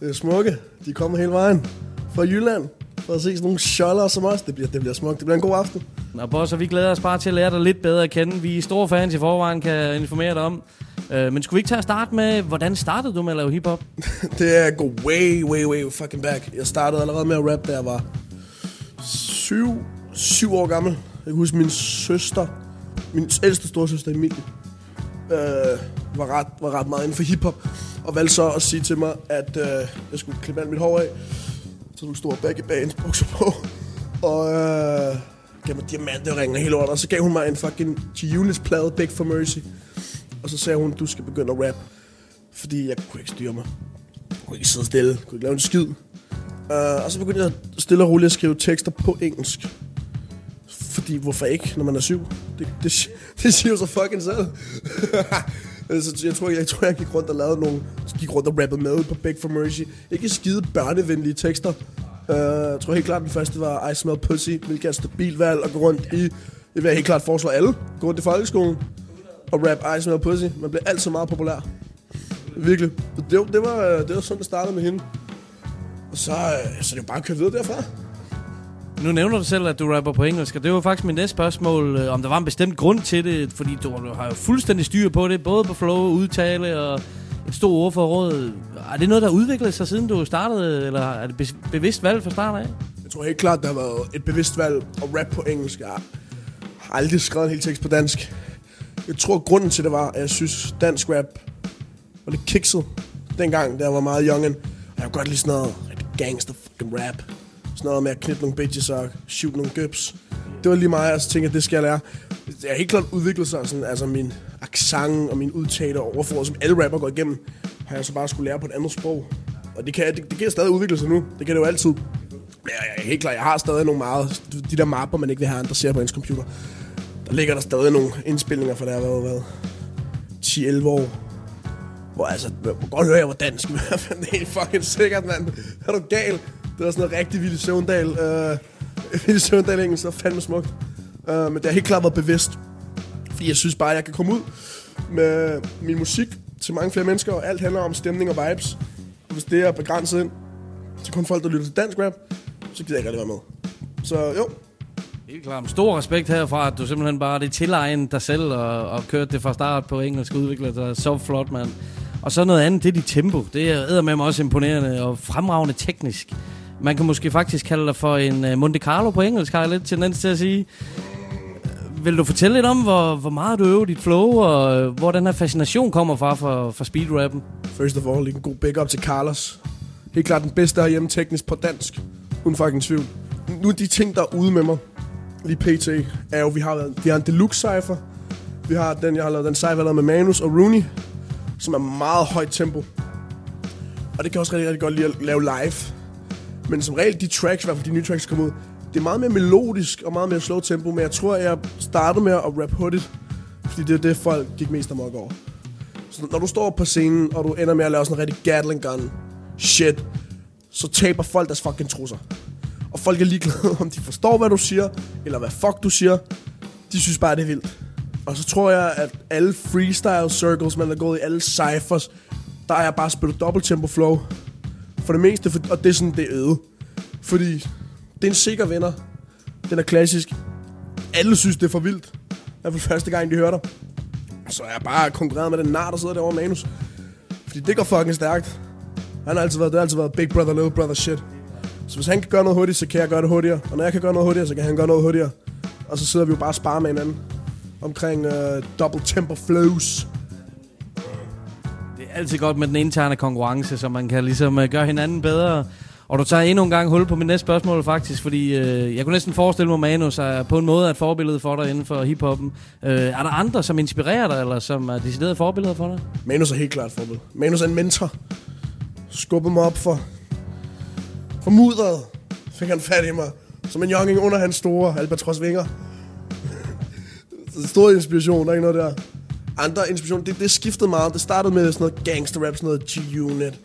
Speaker 18: Det er smukke. De kommer hele vejen fra Jylland for at se sådan nogle sjoller som os. Det bliver, det bliver smukt. Det bliver en god aften.
Speaker 4: Nå, Bosser, vi glæder os bare til at lære dig lidt bedre at kende. Vi er store fans i forvejen, kan informere dig om. Øh, men skulle vi ikke tage at starte med, hvordan startede du med at lave hiphop?
Speaker 18: det er go way, way, way fucking back. Jeg startede allerede med at rap, da jeg var syv, syv år gammel. Jeg kan huske min søster, min ældste storsøster Emilie, øh, var, ret, var ret meget inden for hiphop. Og valgte så at sige til mig, at øh, jeg skulle klippe alt mit hår af. Så du store baggy bands bukser på. Og øh, gav mig diamanteringen og hele lortet. Og så gav hun mig en fucking G-Units plade, Big for Mercy. Og så sagde hun, du skal begynde at rap. Fordi jeg kunne ikke styre mig. Jeg kunne ikke sidde stille. Jeg kunne ikke lave en skid. Uh, og så begyndte jeg stille og roligt at skrive tekster på engelsk. Fordi hvorfor ikke, når man er syv? Det, det, det siger jo så fucking selv. så jeg tror, jeg, jeg tror, jeg gik rundt og lavede nogle... Gik rundt og rappede med på Big for Mercy. Ikke skide børnevenlige tekster. Uh, jeg tror helt klart, den første var I Smell Pussy, hvilket er et stabilt valg at gå rundt i. Det vil jeg helt klart foreslå alle. Gå rundt i folkeskolen og rap I Smell Pussy. Man bliver altid meget populær. Virkelig. Så Det, det, var, øh, det var sådan, det startede med hende. Og så, øh, så det jo bare at køre videre derfra.
Speaker 4: Nu nævner du selv, at du rapper på engelsk, og det var faktisk mit næste spørgsmål, øh, om der var en bestemt grund til det, fordi du har jo fuldstændig styr på det, både på flow, udtale og et stort ord for råd. Er det noget, der har udviklet sig, siden du startede, eller er det be- bevidst valg fra start af?
Speaker 18: Jeg tror helt klart, der har været et bevidst valg at rap på engelsk. Jeg har aldrig skrevet en hel tekst på dansk. Jeg tror, grunden til det var, at jeg synes, dansk rap var lidt kikset. Dengang, da jeg var meget youngen. Og jeg kunne godt lide sådan noget rigtig gangster fucking rap. Sådan noget med at knippe nogle bitches og shoot nogle gøbs. Det var lige mig, og så tænkte, at det skal jeg lære. Jeg har helt klart udviklet sig sådan, altså min accent og min udtale og overfor, som alle rapper går igennem, har jeg så bare skulle lære på et andet sprog. Og det kan, det, det kan stadig udvikle sig nu. Det kan det jo altid. Men jeg, jeg er helt klart, jeg har stadig nogle meget, de der mapper, man ikke vil have andre ser på ens computer. Der ligger der stadig nogle indspilninger fra der har været 10-11 år. Hvor altså, man kan godt høre, at jeg var dansk, men det er helt fucking sikkert, mand. Er du gal? Det var sådan noget rigtig Ville Søvndal. Øh, Ville Søvndal engelsk, så fandme smukt. Øh, men det har helt klart været bevidst. Fordi jeg synes bare, at jeg kan komme ud med min musik til mange flere mennesker, og alt handler om stemning og vibes. Og hvis det er begrænset ind til kun folk, der lytter til dansk rap, så gider jeg ikke rigtig være med. Så jo,
Speaker 4: Helt klart. Stor respekt herfra, at du simpelthen bare det tilegnet dig selv og, og kørt det fra start på engelsk udviklet dig så flot, mand. Og så noget andet, det er dit tempo. Det er med mig også imponerende og fremragende teknisk. Man kan måske faktisk kalde dig for en øh, Monte Carlo på engelsk, har jeg lidt tendens til at sige. Øh, vil du fortælle lidt om, hvor, hvor meget du øver dit flow, og øh, hvor den her fascination kommer fra for, for speedrappen?
Speaker 18: First of all, en god big up til Carlos. Helt klart den bedste herhjemme teknisk på dansk. Uden fucking tvivl. Nu er de ting, der er ude med mig, lige pt, er jo, vi har, vi har en deluxe cypher. Vi har den, jeg har lavet, den cypher, jeg har lavet med Manus og Rooney, som er meget højt tempo. Og det kan jeg også rigtig, rigtig godt lide at lave live. Men som regel, de tracks, i hvert fald de nye tracks, der kommer ud, det er meget mere melodisk og meget mere slow tempo, men jeg tror, jeg startede med at rap hurtigt, fordi det er det, folk gik mest amok over. Så når du står på scenen, og du ender med at lave sådan en rigtig Gatling gun shit, så taber folk deres fucking trusser. Og folk er ligeglade, om de forstår, hvad du siger, eller hvad fuck du siger. De synes bare, det er vildt. Og så tror jeg, at alle freestyle circles, man har gået i, alle cyphers, der er jeg bare spillet dobbelt tempo flow. For det meste, for, og det er sådan, det er øde. Fordi det er en sikker vinder. Den er klassisk. Alle synes, det er for vildt. I hvert fald første gang, de hører dig. Så er jeg bare konkurreret med den nar, der sidder derovre manus. Fordi det går fucking stærkt. Han har altid været, det har altid været big brother, little brother shit. Så hvis han kan gøre noget hurtigt, så kan jeg gøre det hurtigere. Og når jeg kan gøre noget hurtigere, så kan han gøre noget hurtigere. Og så sidder vi jo bare og sparer med hinanden. Omkring uh, double tempo flows.
Speaker 4: Det er altid godt med den interne konkurrence, så man kan ligesom uh, gøre hinanden bedre. Og du tager endnu en gang hul på mit næste spørgsmål faktisk, fordi øh, jeg kunne næsten forestille mig, Manus er på en måde et forbillede for dig inden for hiphoppen. Øh, er der andre, som inspirerer dig, eller som er deciderede forbilleder for dig?
Speaker 18: Manus er helt klart forbillede. Manus er en mentor. Skubbede mig op for, og mudderet. Fik han fat i mig. Som en younging under hans store albatrosvinger. stor inspiration, der er ikke noget der. Andre inspiration, det, det skiftede meget. Det startede med sådan noget gangster rap, sådan noget G-Unit.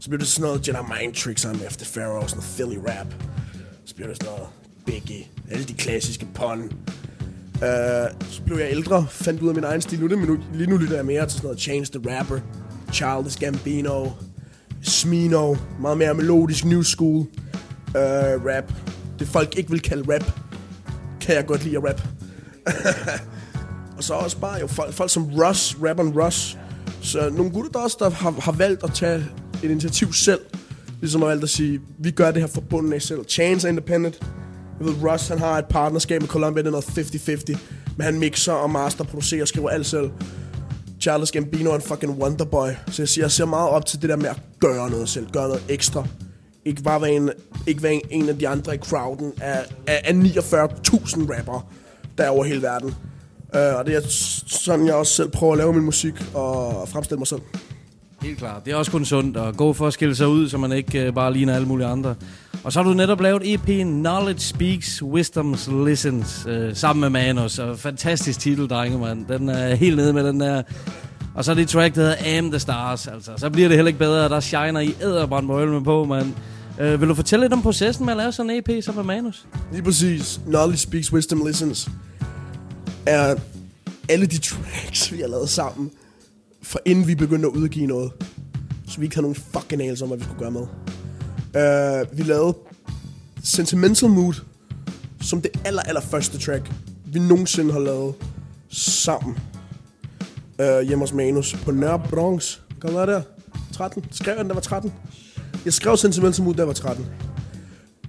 Speaker 18: Så blev det sådan noget Jedi Mind Tricks, I'm efter Pharaoh, sådan noget Philly rap. Så blev det sådan noget Biggie, alle de klassiske pun. Uh, så blev jeg ældre, fandt ud af min egen stil. Nu, det, men nu, lige nu lytter jeg mere til sådan noget Change the Rapper, Childish Gambino, Smino, meget mere melodisk new school uh, rap. Det folk ikke vil kalde rap, kan jeg godt lide at rap. og så også bare jo folk, folk som Russ, rapperen Russ. Så nogle gutter der også, der har, har valgt at tage et initiativ selv. Ligesom har valgt at sige, vi gør det her fra bunden af selv. Chance er independent. Jeg ved, Russ han har et partnerskab med Columbia, det er noget 50-50. Men han mixer og master, producerer og skriver alt selv. Charles Gambino er en fucking wonderboy. Så jeg, siger, jeg ser meget op til det der med at gøre noget selv. Gøre noget ekstra. Ikke bare være en, ikke være en, en af de andre i crowden af, af, af 49.000 rapper, der er over hele verden. Uh, og det er sådan, jeg også selv prøver at lave min musik og fremstille mig selv.
Speaker 4: Helt klart. Det er også kun sundt at gå for at skille sig ud, så man ikke uh, bare ligner alle mulige andre. Og så har du netop lavet EP'en Knowledge Speaks, Wisdoms Listens, øh, sammen med Manus. Og fantastisk titel, drenge, mand. Den er helt nede med den der... Og så er det track, der hedder Am the Stars, altså. Så bliver det heller ikke bedre, der shiner i æderbrand med på, mand. Øh, vil du fortælle lidt om processen med at lave sådan en EP sammen med Manus?
Speaker 18: Lige præcis. Knowledge Speaks, Wisdom Listens. Er alle de tracks, vi har lavet sammen, for inden vi begyndte at udgive noget. Så vi ikke havde nogen fucking anelse om, hvad vi skulle gøre med. Uh, vi lavede Sentimental Mood som det aller, aller første track, vi nogensinde har lavet sammen. Uh, hjemme hos Manus på Nørre Bronx. Kom der der? 13. Skrev jeg den, der var 13? Jeg skrev Sentimental Mood, der var 13.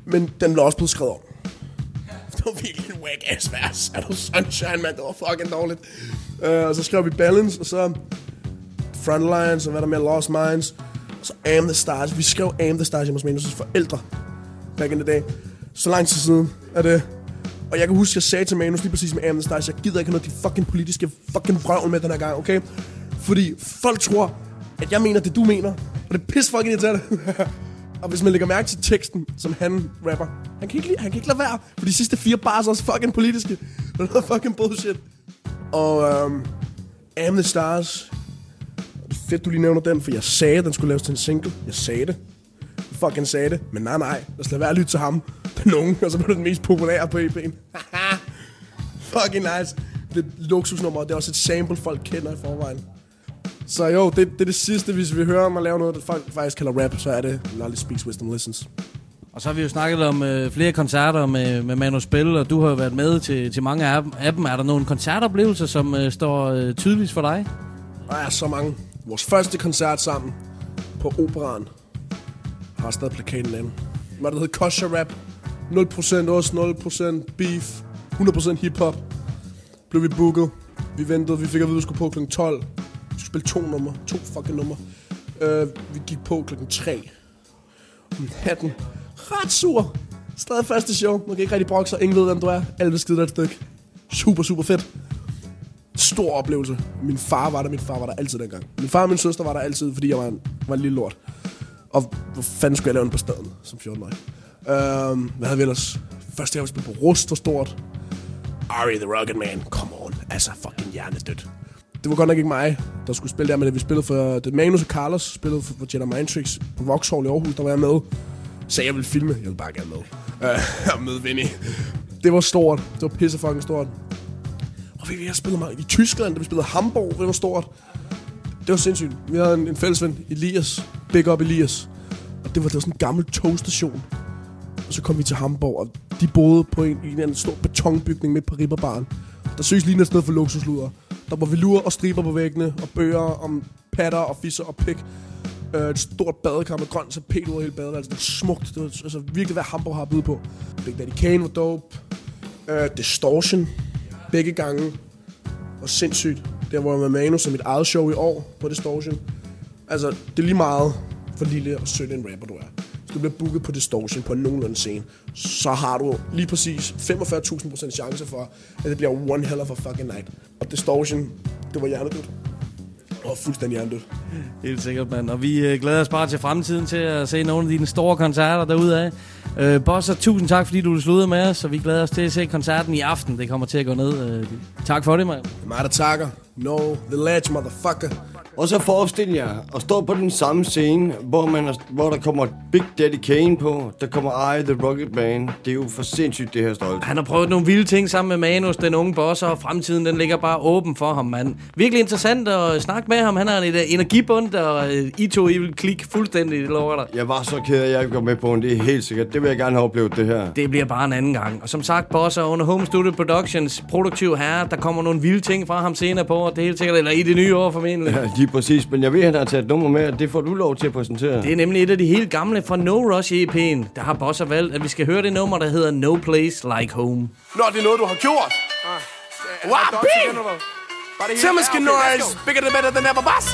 Speaker 18: Men den blev også blevet skrevet om. Det var virkelig en whack ass vers. Er du sunshine, man? Det var fucking dårligt. Uh, og så skrev vi Balance, og så Frontlines, og hvad der med Lost Minds. Så Am The Stars. Vi skrev Am The Stars hjemme hos Manus' forældre. Back in the day. Så lang tid siden er det. Og jeg kan huske, jeg sagde til Manus lige præcis med Am The Stars, jeg gider ikke have noget de fucking politiske fucking vrøvl med den her gang, okay? Fordi folk tror, at jeg mener det, du mener. Og det er pis fucking irriterende. og hvis man lægger mærke til teksten, som han rapper, han kan ikke, han kan ikke lade være. For de sidste fire bars er også fucking politiske. Det er noget fucking bullshit. Og øhm, Am The Stars. Det fedt, du lige nævner den, for jeg sagde, at den skulle laves til en single. Jeg sagde det. Jeg fucking sagde det. Men nej, nej. Lad os lade være at lytte til ham. Den unge, og så blev det den mest populære på EP'en. fucking nice. Det er luksusnummer, det er også et sample, folk kender i forvejen. Så jo, det, det er det sidste, hvis vi hører om at lave noget, der folk faktisk kalder rap, så er det Knowledge Speaks, Wisdom Listens.
Speaker 4: Og så har vi jo snakket om øh, flere koncerter med, med Manu Spil, og du har jo været med til, til mange af dem. af dem. Er der nogle koncertoplevelser, som øh, står øh, tydeligt for dig?
Speaker 18: Der er så mange. Vores første koncert sammen på Operan har stadig plakaten af Hvad der hedder Kosher Rap. 0% ost, 0% beef, 100% hiphop. Blev vi booket. Vi ventede, vi fik at vide, at vi skulle på kl. 12. Vi skulle spille to numre, to fucking numre. Uh, vi gik på kl. 3 om natten. Ret sur. Stadig første show. Man kan ikke rigtig brokke sig. Ingen ved, hvem du er. Alle vil skide dig et stykke. Super, super fedt. Stor oplevelse. Min far var der. Min far var der altid dengang. Min far og min søster var der altid, fordi jeg var en, var en lille lort. Og hvor fanden skulle jeg lave den på staden som 14-årig? Um, øhm, hvad havde vi ellers? Første gang vi spillede på Rust og stort. Ari the Rugged Man. Come on. Altså fucking hjernedødt. Det var godt nok ikke mig, der skulle spille der, men det vi spillede for... Det Magnus og Carlos spillede for, for Jedi Mind Tricks på Vauxhall i Aarhus, der var jeg med. Så jeg ville filme. Jeg ville bare gerne med. Uh, og møde Vinny. Det var stort. Det var pisse fucking stort. Og vi, vi har spillet meget i Tyskland, da vi spillede Hamburg, det var stort. Det var sindssygt. Vi havde en, en fælles ven, Elias. Big up Elias. Og det var, det var sådan en gammel togstation. Og så kom vi til Hamburg, og de boede på en, en, en stor betonbygning midt på Ribberbaren. Der søges lige et sted for luksusluder. Der var velure og striber på væggene, og bøger om patter og fisser og pik. Øh, et stort badekar med grøn tapet ud af hele badeværelset. Det var smukt. Det var altså, virkelig, hvad Hamburg har at byde på. Big Daddy Kane var dope. Øh, Distortion. Begge gange. Og sindssygt. Der var jeg med Manu som mit eget show i år på Distortion. Altså, det er lige meget for lille og sødt en rapper, du er. Hvis du bliver booket på Distortion på en nogenlunde scene, så har du lige præcis 45.000% chance for, at det bliver one hell of a fucking night. Og Distortion, det var hjernedødt. Og fuldstændig hjernedødt.
Speaker 4: Helt sikkert, mand. Og vi øh, glæder os bare til fremtiden til at se nogle af dine store koncerter derude af. Øh, Bosser, tusind tak, fordi du sluttede med os, og vi glæder os til at se koncerten i aften. Det kommer til at gå ned. Øh, tak for det, mand.
Speaker 18: Mig, der takker. No, the ledge, motherfucker.
Speaker 3: Og så forestil jer at stå på den samme scene, hvor, man er, hvor der kommer Big Daddy Kane på, der kommer I, The Rocket Man. Det er jo for sindssygt, det her stolt.
Speaker 4: Han har prøvet nogle vilde ting sammen med Manus, den unge boss, og fremtiden den ligger bare åben for ham, mand. Virkelig interessant at snakke med ham. Han har øh, energibund, og øh, I to I vil klikke fuldstændig, det lover dig.
Speaker 3: Jeg var så ked af, at jeg ikke går med på den. Det er helt sikkert. Det vil jeg gerne have oplevet, det her.
Speaker 4: Det bliver bare en anden gang. Og som sagt, Boss er under Home Studio Productions produktiv herre. Der kommer nogle vilde ting fra ham senere på, og det er helt sikkert, eller i det nye år formentlig.
Speaker 3: Ja, lige præcis. Men jeg ved, at han har taget et nummer med, og det får du lov til at præsentere.
Speaker 4: Det er nemlig et af de helt gamle fra No Rush EP'en. Der har Boss valgt, at vi skal høre det nummer, der hedder No Place Like Home.
Speaker 19: Nå, det er noget, du har gjort. Wow, bing! Timmerskin noise, bigger than better than ever boss.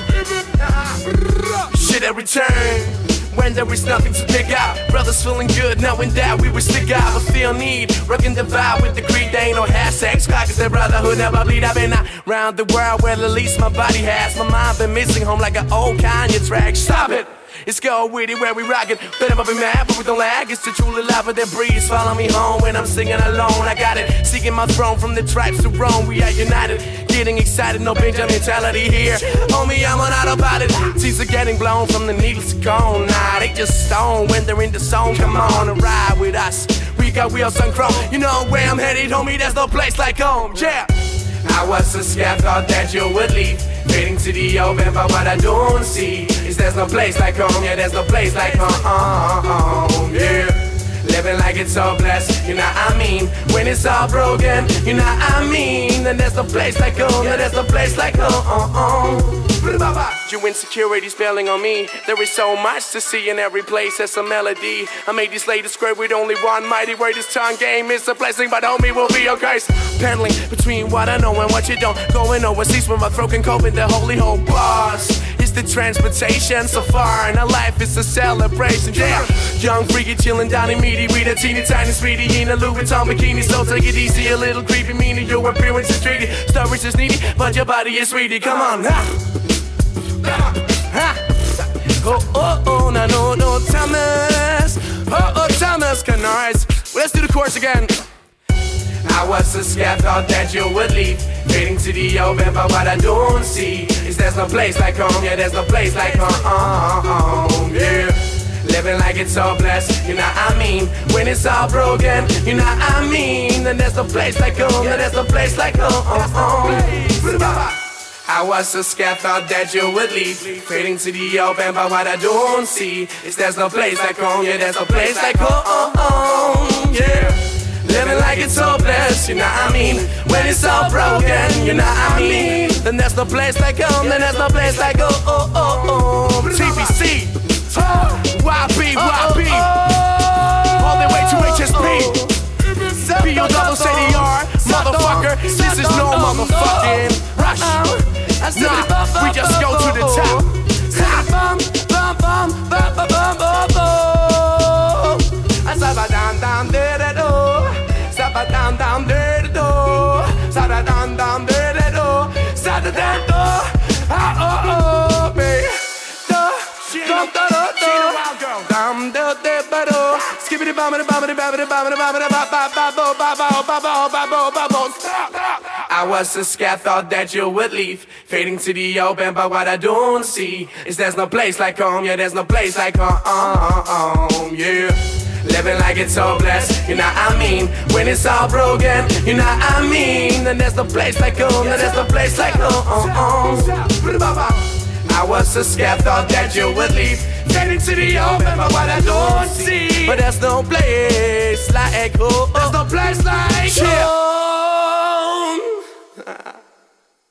Speaker 19: Shit every turn. When there is nothing to pick out, brothers feeling good knowing that we will stick out. But feel need, rocking the vibe with the creed. They ain't no hashtags, cause their brotherhood never bleed. I've been around the world where at least my body has. My mind been missing home like an old Kanye track. Stop it! It's go with it where we rock it. Better not be mad, but we don't lag. It's to truly love it that breeze. Follow me home when I'm singing alone. I got it. Seeking my throne from the tribes to Rome. We are united. Getting excited, no Benjamin mentality here. Homie, I'm on autopilot. Are getting blown from the needles to cone. Nah, they just stone when they're in the zone. Come on and ride with us. We got wheels on chrome. You know where I'm headed, homie. There's no place like home. Yeah. I was so scared, thought that you would leave. Waiting to the open, but what I don't see is there's no place like home. Yeah, there's no place like home. Yeah. Living like it's so blessed, you know I mean? When it's all broken, you know I mean? Then there's no place like home, yeah, there's no place like home. You insecurity spelling on me. There is so much to see in every place. There's a melody. I made this latest square with only one mighty word. This tongue game is a blessing, but homie will be your curse. Pendling between what I know and what you don't. Going overseas with my throat can cope in the holy boss. It's the transportation so far, and our life is a celebration. Yeah, young freaky chilling down in meaty with a teeny tiny speedy in a Louis Vuitton bikini. So take it easy, a little creepy, meaning your appearance is treaty. Stories is needy, but your body is sweetie. Come on. Oh, oh, oh, no, no, no, Thomas. Oh, oh, Thomas. Well, let's do the chorus again. I was so scared, thought that you would leave. Waiting to the open, but what I don't see is there's no place like home. Yeah, there's no place like home. Yeah. Living like it's all blessed, you know what I mean? When it's all broken, you know what I mean? Then there's no place like home, yeah, there's no place like home. I was so scared, thought that you would leave. Fading to the open, but what I don't see is there's no place like home. Yeah, there's no place like home. Yeah. Living like it's so blessed, you know what I mean? When it's all broken, you know what I mean? Then there's no place like home, then there's no place like oh, oh, oh, oh. TBC, YB, YB, all the way to HSP. P O double C D R, motherfucker. This is no motherfucking rush. Nah, we just go to the top. Bum, down, down bum, bum, bum, bum, bum. Saba dam down, down de do. Saba dam dam de de down, down dam dam de de do. Saba dam down. I was a scared, thought that you would leave. Fading to the open, but what I don't see is there's no place like home. Yeah, there's no place like home. Yeah. Living like it's so blessed, you know what I mean? When it's all broken, you know what I mean? Then there's no place like home, then there's no place like home. I was so scared, thought that you would leave. Turning to the open, but what I don't see. But there's no place like home. There's no place like home.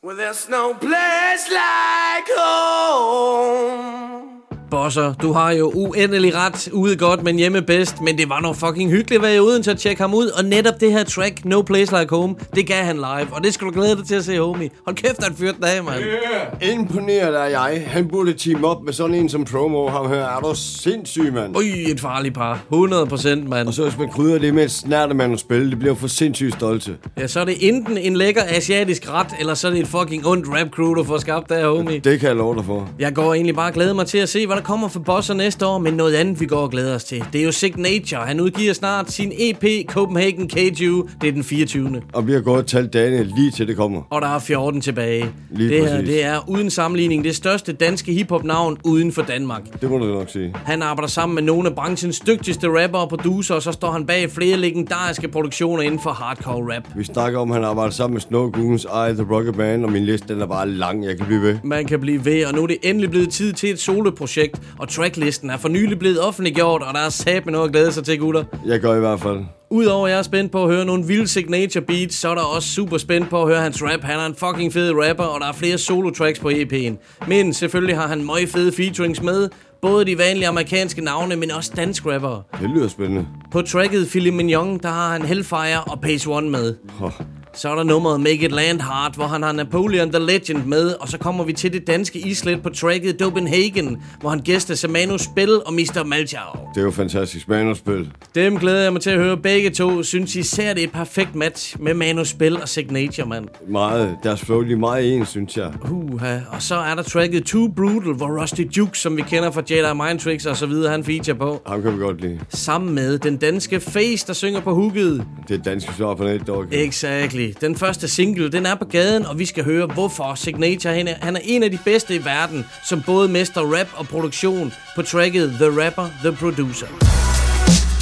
Speaker 19: Well, there's no place like home.
Speaker 4: Bosser, du har jo uendelig ret ude godt, men hjemme bedst. Men det var noget fucking hyggeligt at være uden til at tjekke ham ud. Og netop det her track, No Place Like Home, det gav han live. Og det skal du glæde dig til at se, homie. Hold kæft, han fyrt den af, mand.
Speaker 3: Yeah. Imponeret er jeg. Han burde team op med sådan en som promo. Ham her er du sindssyg, mand.
Speaker 4: Ui, et farligt par. 100 procent, mand.
Speaker 3: Og så hvis man krydder det med et snærtemand at spille, det bliver for sindssygt stolte.
Speaker 4: Ja, så er det enten en lækker asiatisk ret, eller så er det et fucking ondt rap crew, du får skabt der, homie.
Speaker 3: Det kan jeg love dig for.
Speaker 4: Jeg går egentlig bare og glæder mig til at se, hvad der kommer for Bosser næste år, men noget andet, vi går og glæder os til. Det er jo Signature. Han udgiver snart sin EP Copenhagen KU. Det er den 24.
Speaker 3: Og vi har gået og talt dagene lige til det kommer.
Speaker 4: Og der er 14 tilbage.
Speaker 3: Lige
Speaker 4: det her,
Speaker 3: præcis.
Speaker 4: det er uden sammenligning det største danske hiphop-navn uden for Danmark.
Speaker 3: Det må du nok sige.
Speaker 4: Han arbejder sammen med nogle af branchens dygtigste rapper og producer, og så står han bag flere legendariske produktioner inden for hardcore rap.
Speaker 3: Vi snakker om, at han arbejder sammen med Snow Goons, I The Rocket Band, og min liste den er bare lang. Jeg kan blive ved.
Speaker 4: Man kan blive ved, og nu er det endelig blevet tid til et soloprojekt, og tracklisten er for nylig blevet offentliggjort, og der er sat med noget at glæde sig til, gutter.
Speaker 3: Jeg gør i hvert fald.
Speaker 4: Udover at jeg er spændt på at høre nogle vilde signature beats, så er der også super spændt på at høre hans rap. Han er en fucking fed rapper, og der er flere solo tracks på EP'en. Men selvfølgelig har han møg fede featurings med, både de vanlige amerikanske navne, men også dansk rappere.
Speaker 3: Det lyder spændende.
Speaker 4: På tracket Philip Mignon, der har han Hellfire og Pace One med.
Speaker 3: Oh.
Speaker 4: Så er der nummeret Make It Land Hard, hvor han har Napoleon the Legend med, og så kommer vi til det danske islet på tracket Copenhagen, hvor han gæster Samano Spil og Mr. Malchow.
Speaker 3: Det er jo fantastisk manusspil.
Speaker 4: Dem glæder jeg mig til at høre begge to. Synes især det er et perfekt match med Manus Spil og Signature, mand.
Speaker 3: Meget. Deres flow lige meget en, synes jeg.
Speaker 4: Uha. Og så er der tracket Too Brutal, hvor Rusty Jukes, som vi kender fra Jedi Mind Tricks og så videre, han feature på.
Speaker 3: Ham kan vi godt lide.
Speaker 4: Sammen med den danske Face, der synger på hooket.
Speaker 3: Det er danske svar på net, dog.
Speaker 4: Exactly. Den første single, den er på gaden, og vi skal høre, hvorfor Signature han er, han er en af de bedste i verden, som både mester rap og produktion på tracket The Rapper, The Producer.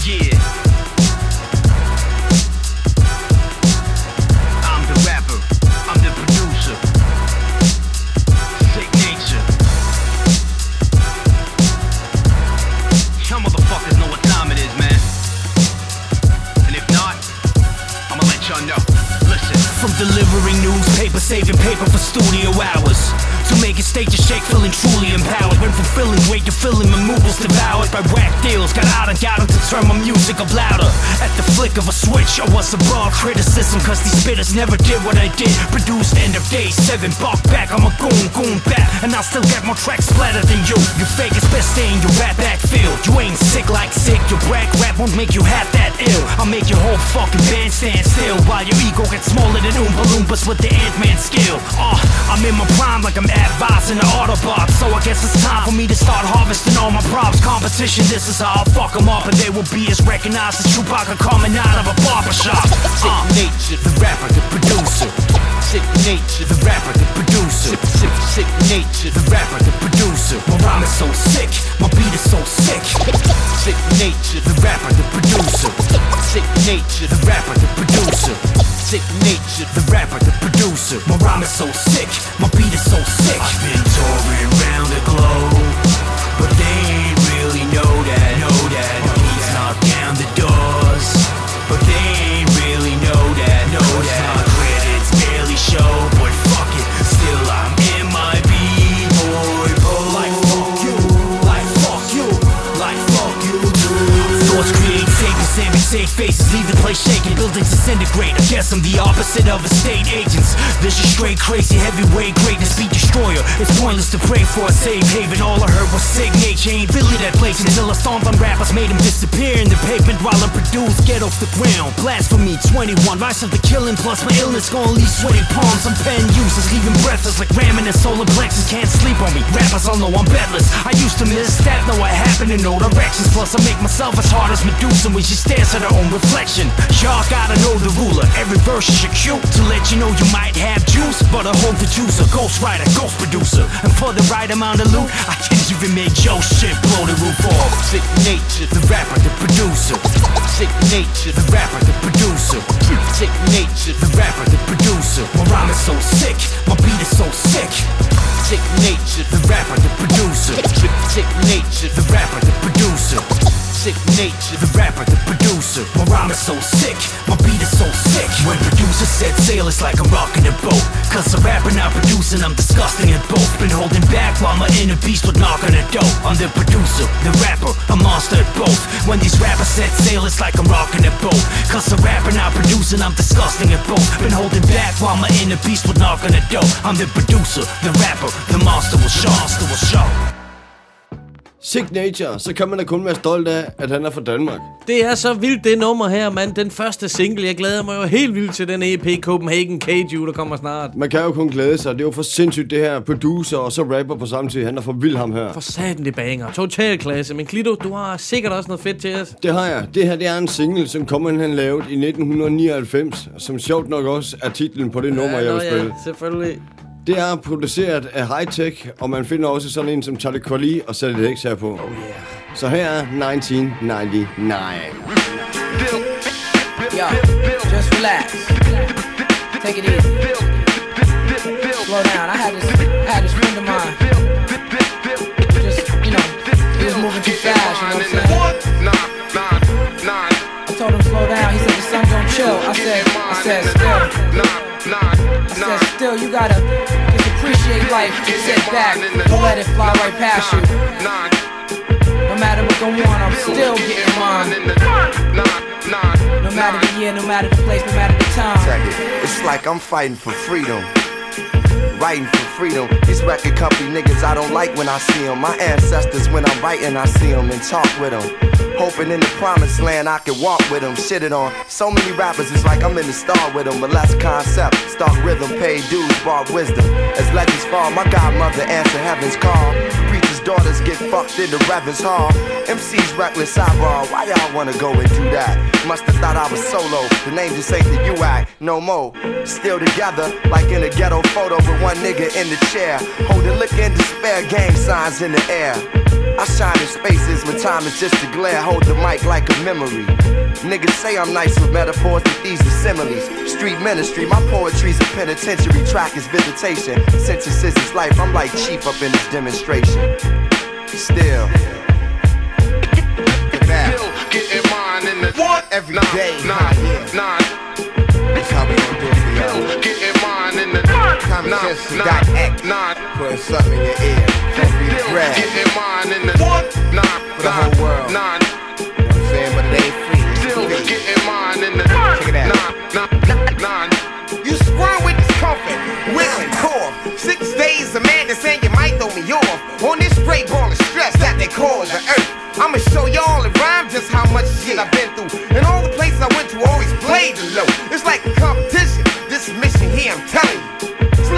Speaker 20: Yeah.
Speaker 14: Saving paper for studio hours. To making stages shake, feeling truly empowered. When fulfilling weight, you're feeling my moves devoured by whack deals. Got out and got to turn my music up louder. At the flick of a switch, I was above criticism, cause these spitters never did what I did. Produced end of day seven, buck back, I'm a goon, goon back. And I'll still get more tracks splattered than you. You fake it's best stay in your rap backfield. You ain't sick like sick, your brag rap won't make you half that ill. I'll make your whole fucking band stand still while your ego gets smaller than Oompa Loompas with the Ant-Man skill. Uh, I'm in my prime like I'm advising the Autobot. So I guess it's time for me to start harvesting all my props. Competition, this is how I'll fuck them up. And they will be as recognized as Chewbacca coming out of a barbershop. Uh,
Speaker 20: Signature, the rapper, the producer. Signature, the rapper, the producer. Sig- sig- Signature,
Speaker 14: the rapper, the producer. My rhyme is so sick, my beat is so sick.
Speaker 20: Sick nature,
Speaker 14: the rapper, the producer.
Speaker 20: Sick nature,
Speaker 14: the rapper, the producer.
Speaker 20: Sick nature,
Speaker 14: the rapper, the producer. My rhyme is so sick, my beat is so sick. I've been touring around the globe, see faces, leave the place shaking, buildings disintegrate. I guess I'm the opposite of estate agents. This is straight crazy, heavyweight greatness, beat destroyer. It's pointless to pray for a safe haven. All I heard was signature, ain't really that place until I stomped on rappers, made them disappear in the pavement while I produce. Get off the ground, blasphemy 21, rise of the killing, plus my illness gonna leave sweaty palms. I'm pen useless, leaving breathless like ramming and solar plexus. Can't sleep on me, rappers all know I'm bedless. I used to miss that, now I happen in no directions. Plus I make myself as hard as Medusa when she stares at her own reflection. Y'all gotta know the ruler, every verse is your cue to let you know you might have juice, but I hold the juicer, ghost writer, ghost producer. And for the right amount of loot, I can even make Joe shit blow the roof off.
Speaker 20: Signature,
Speaker 14: the rapper, the producer.
Speaker 20: Signature,
Speaker 14: the rapper, the producer.
Speaker 20: Signature,
Speaker 14: the rapper, the producer. My rhyme is so sick, my beat is so sick.
Speaker 20: Signature,
Speaker 14: the rapper, the producer.
Speaker 20: Signature,
Speaker 14: the rapper, the producer.
Speaker 20: Signature,
Speaker 14: the rapper, the rhyme is so sick, my beat is so sick. When producers said sail, it's like I'm rocking a boat. Cause I'm rapping, not producing, I'm disgusting at both. Been holding back while my inner beast would knock on the door. I'm the producer, the rapper, a monster at both. When these rappers set sail, it's like I'm rocking a boat. Cause I'm rapping, not producing, I'm disgusting at both. Been holding back while my inner beast would knock on the door. I'm the producer, the rapper, the monster will show. Monster will show.
Speaker 3: Signature, så kan man da kun være stolt af, at han er fra Danmark.
Speaker 4: Det er så vildt, det nummer her, mand. Den første single. Jeg glæder mig jo helt vildt til den EP Copenhagen Cage, der kommer snart.
Speaker 3: Man kan jo kun glæde sig. Det er jo for sindssygt, det her producer og så rapper på samme tid. Han er for vild, ham her.
Speaker 4: For satan, det banger. Total klasse. Men Klito, du har sikkert også noget fedt til os.
Speaker 3: Det har jeg. Det her det er en single, som Common han lavede i 1999, som sjovt nok også er titlen på det nummer, jeg vil spille.
Speaker 4: ja, selvfølgelig.
Speaker 3: Det er produceret af Hightech, og man finder også sådan en som Charlie Quali og Sally X her på. Oh yeah. Så her er 1999.
Speaker 21: Yo, just relax. Take it easy. Slow down. I had this, I had this friend of mine. Just, you know, he was moving too fast, you know what I'm saying? I told him slow down. He said the sun don't chill. I said, I said still. I said still, you gotta just appreciate life. Just sit back. Don't let it fly right past you. No matter what go on, I'm still getting mine. No matter the year, no matter the place, no matter the time.
Speaker 22: It's like I'm fighting for freedom. Writing for freedom. These record company niggas I don't like when I see them. My ancestors, when I'm writing, I see them and talk with them. Hoping in the promised land I can walk with them. Shit it on. So many rappers, it's like I'm in the star with them. But less concept. Start rhythm, pay dues, bar wisdom. As legends fall, my godmother answer heaven's call. Preachers' daughters get fucked in the Reverend's hall. MC's reckless eyeball. Why y'all wanna go and do that? Must have thought I was solo. The name just ain't the you act. No more. Still together, like in a ghetto photo with one nigga in the chair. Holding liquor and despair, gang signs in the air. I shine in spaces when time is just a glare. Hold the mic like a memory. Niggas say I'm nice with metaphors, but these are similes. Street ministry, my poetry's a penitentiary. Track is visitation. Synthesis is life. I'm like chief up in this demonstration. Still.
Speaker 23: Still getting mine in the what? Every nine, day. Nine, nine. That's how we gon' do it
Speaker 7: Common
Speaker 23: nine,
Speaker 7: sense to
Speaker 23: nine,
Speaker 7: dot Putting something in your ear. Don't be the grab.
Speaker 23: getting mine in the what? Nine,
Speaker 7: For the whole world.
Speaker 23: Nine.
Speaker 7: You know what I'm saying? But it ain't free.
Speaker 23: Still getting mine in the
Speaker 7: Check it out.
Speaker 23: nine, nine, nine.
Speaker 7: You squirm with discomfort, and cough. Six days, a man that's saying you might throw me off. On this straight ball of stress that they call the earth. I'ma show y'all in rhyme just how much shit I've been through. And all the places I went to always played the low. It's like a competition. This mission here, I'm telling you.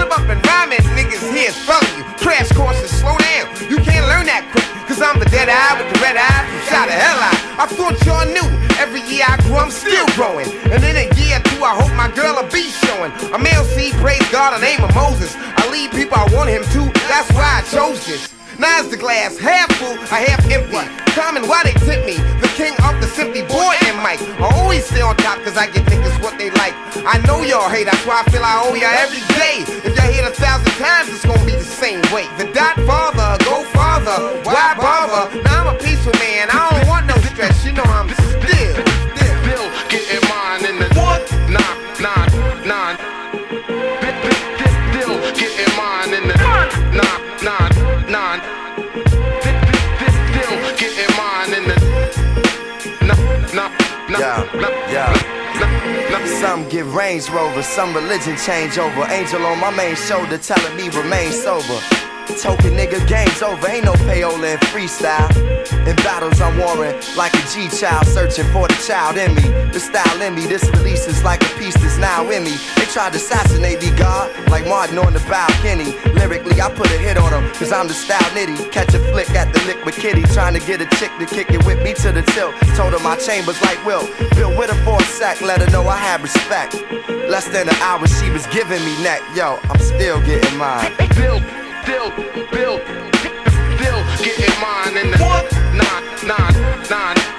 Speaker 7: Slip up and rhyme and niggas here felling you. Crash courses, slow down. You can't learn that quick. Cause I'm the dead eye with the red eye shot the hell out. I thought y'all knew. Every year I grew, I'm still growing. And in a year or two, I hope my girl will be showing. I'm LC, praise God, the name of Moses. I lead people I want him to. That's why I chose this. Now is the glass half full, or half empty. Common, why they tip me? King of the simply boy and Mike. I always stay on top cause I get niggas what they like. I know y'all hate, that's why I feel I owe y'all every day. If y'all hate a thousand times, it's gonna be the same way. The dot father, go farther, why bother? Now I'm a peaceful man, I don't want no stress, you know I'm still, still.
Speaker 23: Still getting mine in the what? Nine, nine, nine.
Speaker 22: Range Rover, some religion change over. Angel on my main shoulder telling me remain sober. Token nigga, game's over. Ain't no payola in freestyle. In battles, I'm warring like a G child, searching for the child in me. The style in me, this release is like a piece that's now in me. They tried to assassinate me, God, like Martin on the balcony. Lyrically, I put a hit on them, cause I'm the style nitty. Catch a flick at the liquid kitty, trying to get a chick to kick it with me to the tilt. Told her my chambers like Will. Bill with her for a sec, let her know I had respect. Less than an hour, she was giving me neck. Yo, I'm still getting mine.
Speaker 23: Still, still, still, still getting mine in the nine, nine, nine.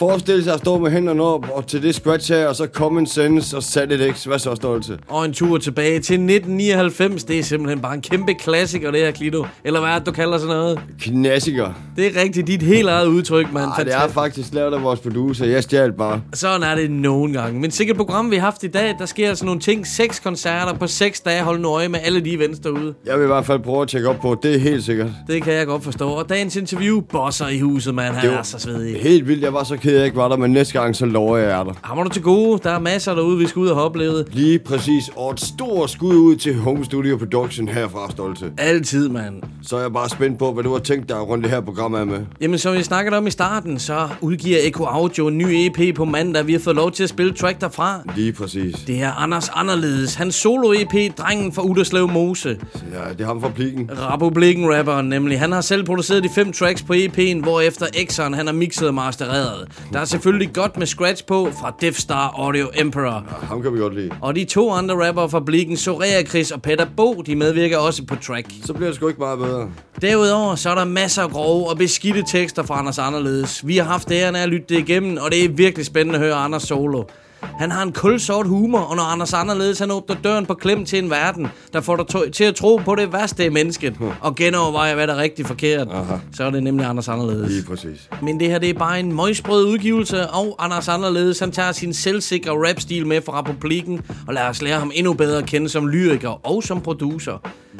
Speaker 23: Mine in the nine, nine, nine.
Speaker 3: For forestille sig at stå med hænderne op og til det scratch her, og så Common Sense og Saturday X. Hvad så, Stolte?
Speaker 4: Og en tur tilbage til 1999. Det er simpelthen bare en kæmpe klassiker, det her, Klito. Eller hvad er det, du kalder sådan noget?
Speaker 3: Klassiker.
Speaker 4: Det er rigtigt dit helt eget udtryk, mand.
Speaker 3: Ej, det er faktisk lavet af vores producer. Jeg stjal bare.
Speaker 4: Sådan er det nogle gange. Men sikkert program, vi har haft i dag, der sker altså nogle ting. Seks koncerter på seks dage. Hold nu øje med alle de events derude.
Speaker 3: Jeg vil i hvert fald prøve at tjekke op på. Det er helt sikkert.
Speaker 4: Det kan jeg godt forstå. Og dagens interview, bosser i huset, mand. Han er så svedig.
Speaker 3: Helt vildt. Jeg var så ked af, ikke var der, men næste gang, så lover jeg, at jeg er der.
Speaker 4: Hammer du til gode. Der er masser derude, vi skal ud og have oplevet.
Speaker 3: Lige præcis. Og et stort skud ud til Home Studio Production herfra, Stolte.
Speaker 4: Altid, mand.
Speaker 3: Så er jeg bare spændt på, hvad du har tænkt dig rundt det her program er med.
Speaker 4: Jamen, som vi snakkede om i starten, så udgiver Eko Audio en ny EP på mandag. Vi har fået lov til at spille track derfra.
Speaker 3: Lige præcis.
Speaker 4: Det er Anders Anderledes. Hans solo-EP, Drengen fra Uderslev Mose.
Speaker 3: Ja, det er ham fra Plikken.
Speaker 4: Republiken rapperen nemlig. Han har selv produceret de fem tracks på EP'en, hvor efter X'eren han har mixet og mastereret. Der er selvfølgelig godt med scratch på fra Death Star Audio Emperor.
Speaker 3: Ja, ham kan vi godt lide.
Speaker 4: Og de to andre rappere fra Blikken, Sorea Chris og Peter Bo, de medvirker også på track.
Speaker 3: Så bliver det sgu ikke meget bedre.
Speaker 4: Derudover så er der masser af grove og beskidte tekster fra Anders Anderledes. Vi har haft æren af at lytte det igennem, og det er virkelig spændende at høre Anders solo. Han har en kulsort humor, og når Anders Anderledes han åbner døren på klem til en verden, der får dig til at tro på det værste i mennesket, og genoverveje, hvad der er rigtig forkert,
Speaker 3: Aha.
Speaker 4: så er det nemlig Anders Anderledes.
Speaker 3: Lige præcis.
Speaker 4: Men det her, det er bare en møgsprød udgivelse, og Anders Anderledes, han tager sin selvsikre rapstil med fra Republiken, og lader os lære ham endnu bedre at kende som lyriker og som producer.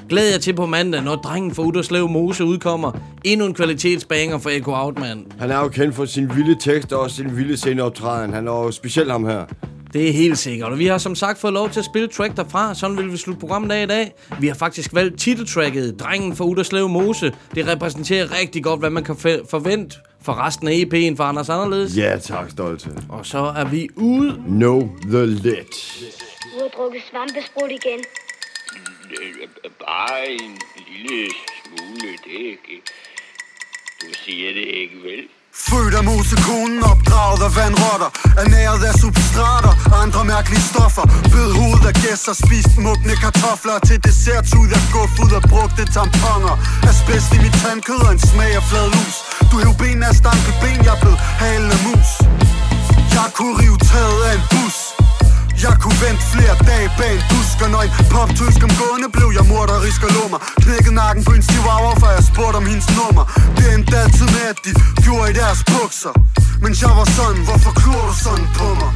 Speaker 4: Glæd jer til på mandag, når drengen fra Uderslev Mose udkommer. Endnu en kvalitetsbanger for Echo Outman.
Speaker 3: Han er jo kendt for sin vilde tekster og sin vilde sceneoptræden. Han er jo specielt ham her.
Speaker 4: Det er helt sikkert, og vi har som sagt fået lov til at spille track derfra. Sådan vil vi slutte programmet af i dag. Vi har faktisk valgt titeltracket Drengen fra Uderslev Mose. Det repræsenterer rigtig godt, hvad man kan forvente for resten af EP'en for Anders Anderledes.
Speaker 3: Ja, tak, Stolte.
Speaker 4: Og så er vi ude.
Speaker 3: Know the lit.
Speaker 24: Du har drukket svampesprut igen.
Speaker 25: Bare en lille smule, det er ikke... Du siger det ikke, vel?
Speaker 26: Født af mosekonen, opdraget af vandrotter Ernæret af substrater, andre mærkelige stoffer. Bød hovedet af gæsser, spist mugne kartofler. Til dessert ud af guf ud af brugte tamponer. Asbest i mit tandkød og en smag af flad lus. Du hæv ben af stankelben, jeg blev halen af mus. Jeg kunne rive taget af en bus jeg kunne vente flere dage bag en dusk Og nøgen Pop tysk om gående blev jeg morderisk og lummer Knækkede nakken på en chihuahua, for jeg spurgte om hendes nummer. Det endte altid med, at de gjorde i deres bukser. Men jeg var sådan, hvorfor klor du sådan på mig?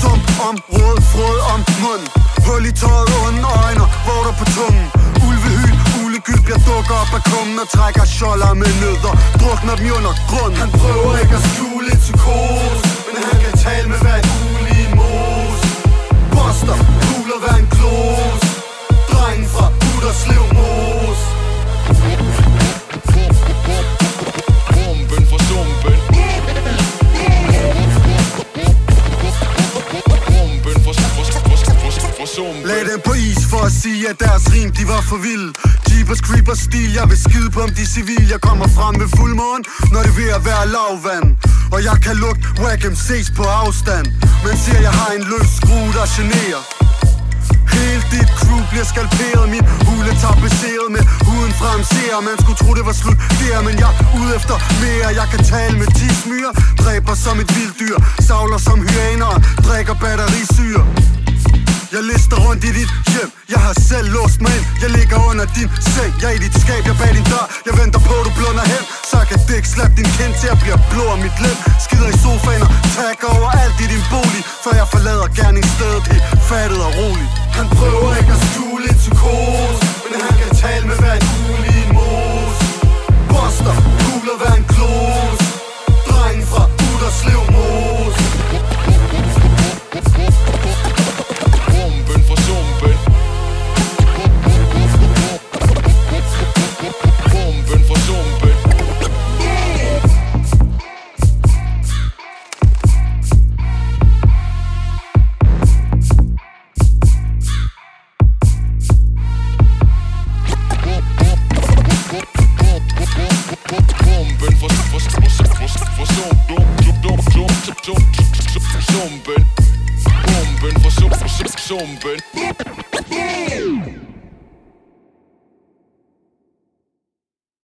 Speaker 26: Sump om råd, frød om mund Hul i tøjet, onde øjne, hvor der på tungen. Ulvehyl, ulegylp, jeg dukker op af kummen Og trækker skjolder med nødder. Drukner dem i under grund Han prøver ikke at skjule et psykose Men han kan tale med hver en Buster, kugler hver en klos Drengen fra Uderslev Mos
Speaker 27: Bomben for sumpen. Bomben for sumpen.
Speaker 26: Lad dem på is for at sige, at deres rim, de var for vilde Jeepers creepers stil, jeg vil skide på om de civile civil Jeg kommer frem med fuld måne, når det er ved at være lavvand. Og jeg kan lugte wack MC's på afstand Men siger, jeg har en løs skrue, der generer. Hele dit crew bliver skalperet Min hule tapetseret med huden frem ser Man skulle tro det var slut der Men jeg er ude efter mere. Jeg kan tale med 10 smyr Dræber som et vildt dyr Savler som hyæner Drikker batterisyre jeg lister rundt i dit hjem Jeg har selv låst mig ind. Jeg ligger under din seng. Jeg er i dit skab, jeg bag din dør. Jeg venter på, du blunder hen. Så kan dæk slap din kind til. Jeg bliver blå af mit lem Skider i sofaen og tagger over alt i din bolig Før jeg forlader gerningsstedet. Helt fattet og roligt. Han prøver ikke at skjule et psykose Men han kan tale med hver en i en mos Buster,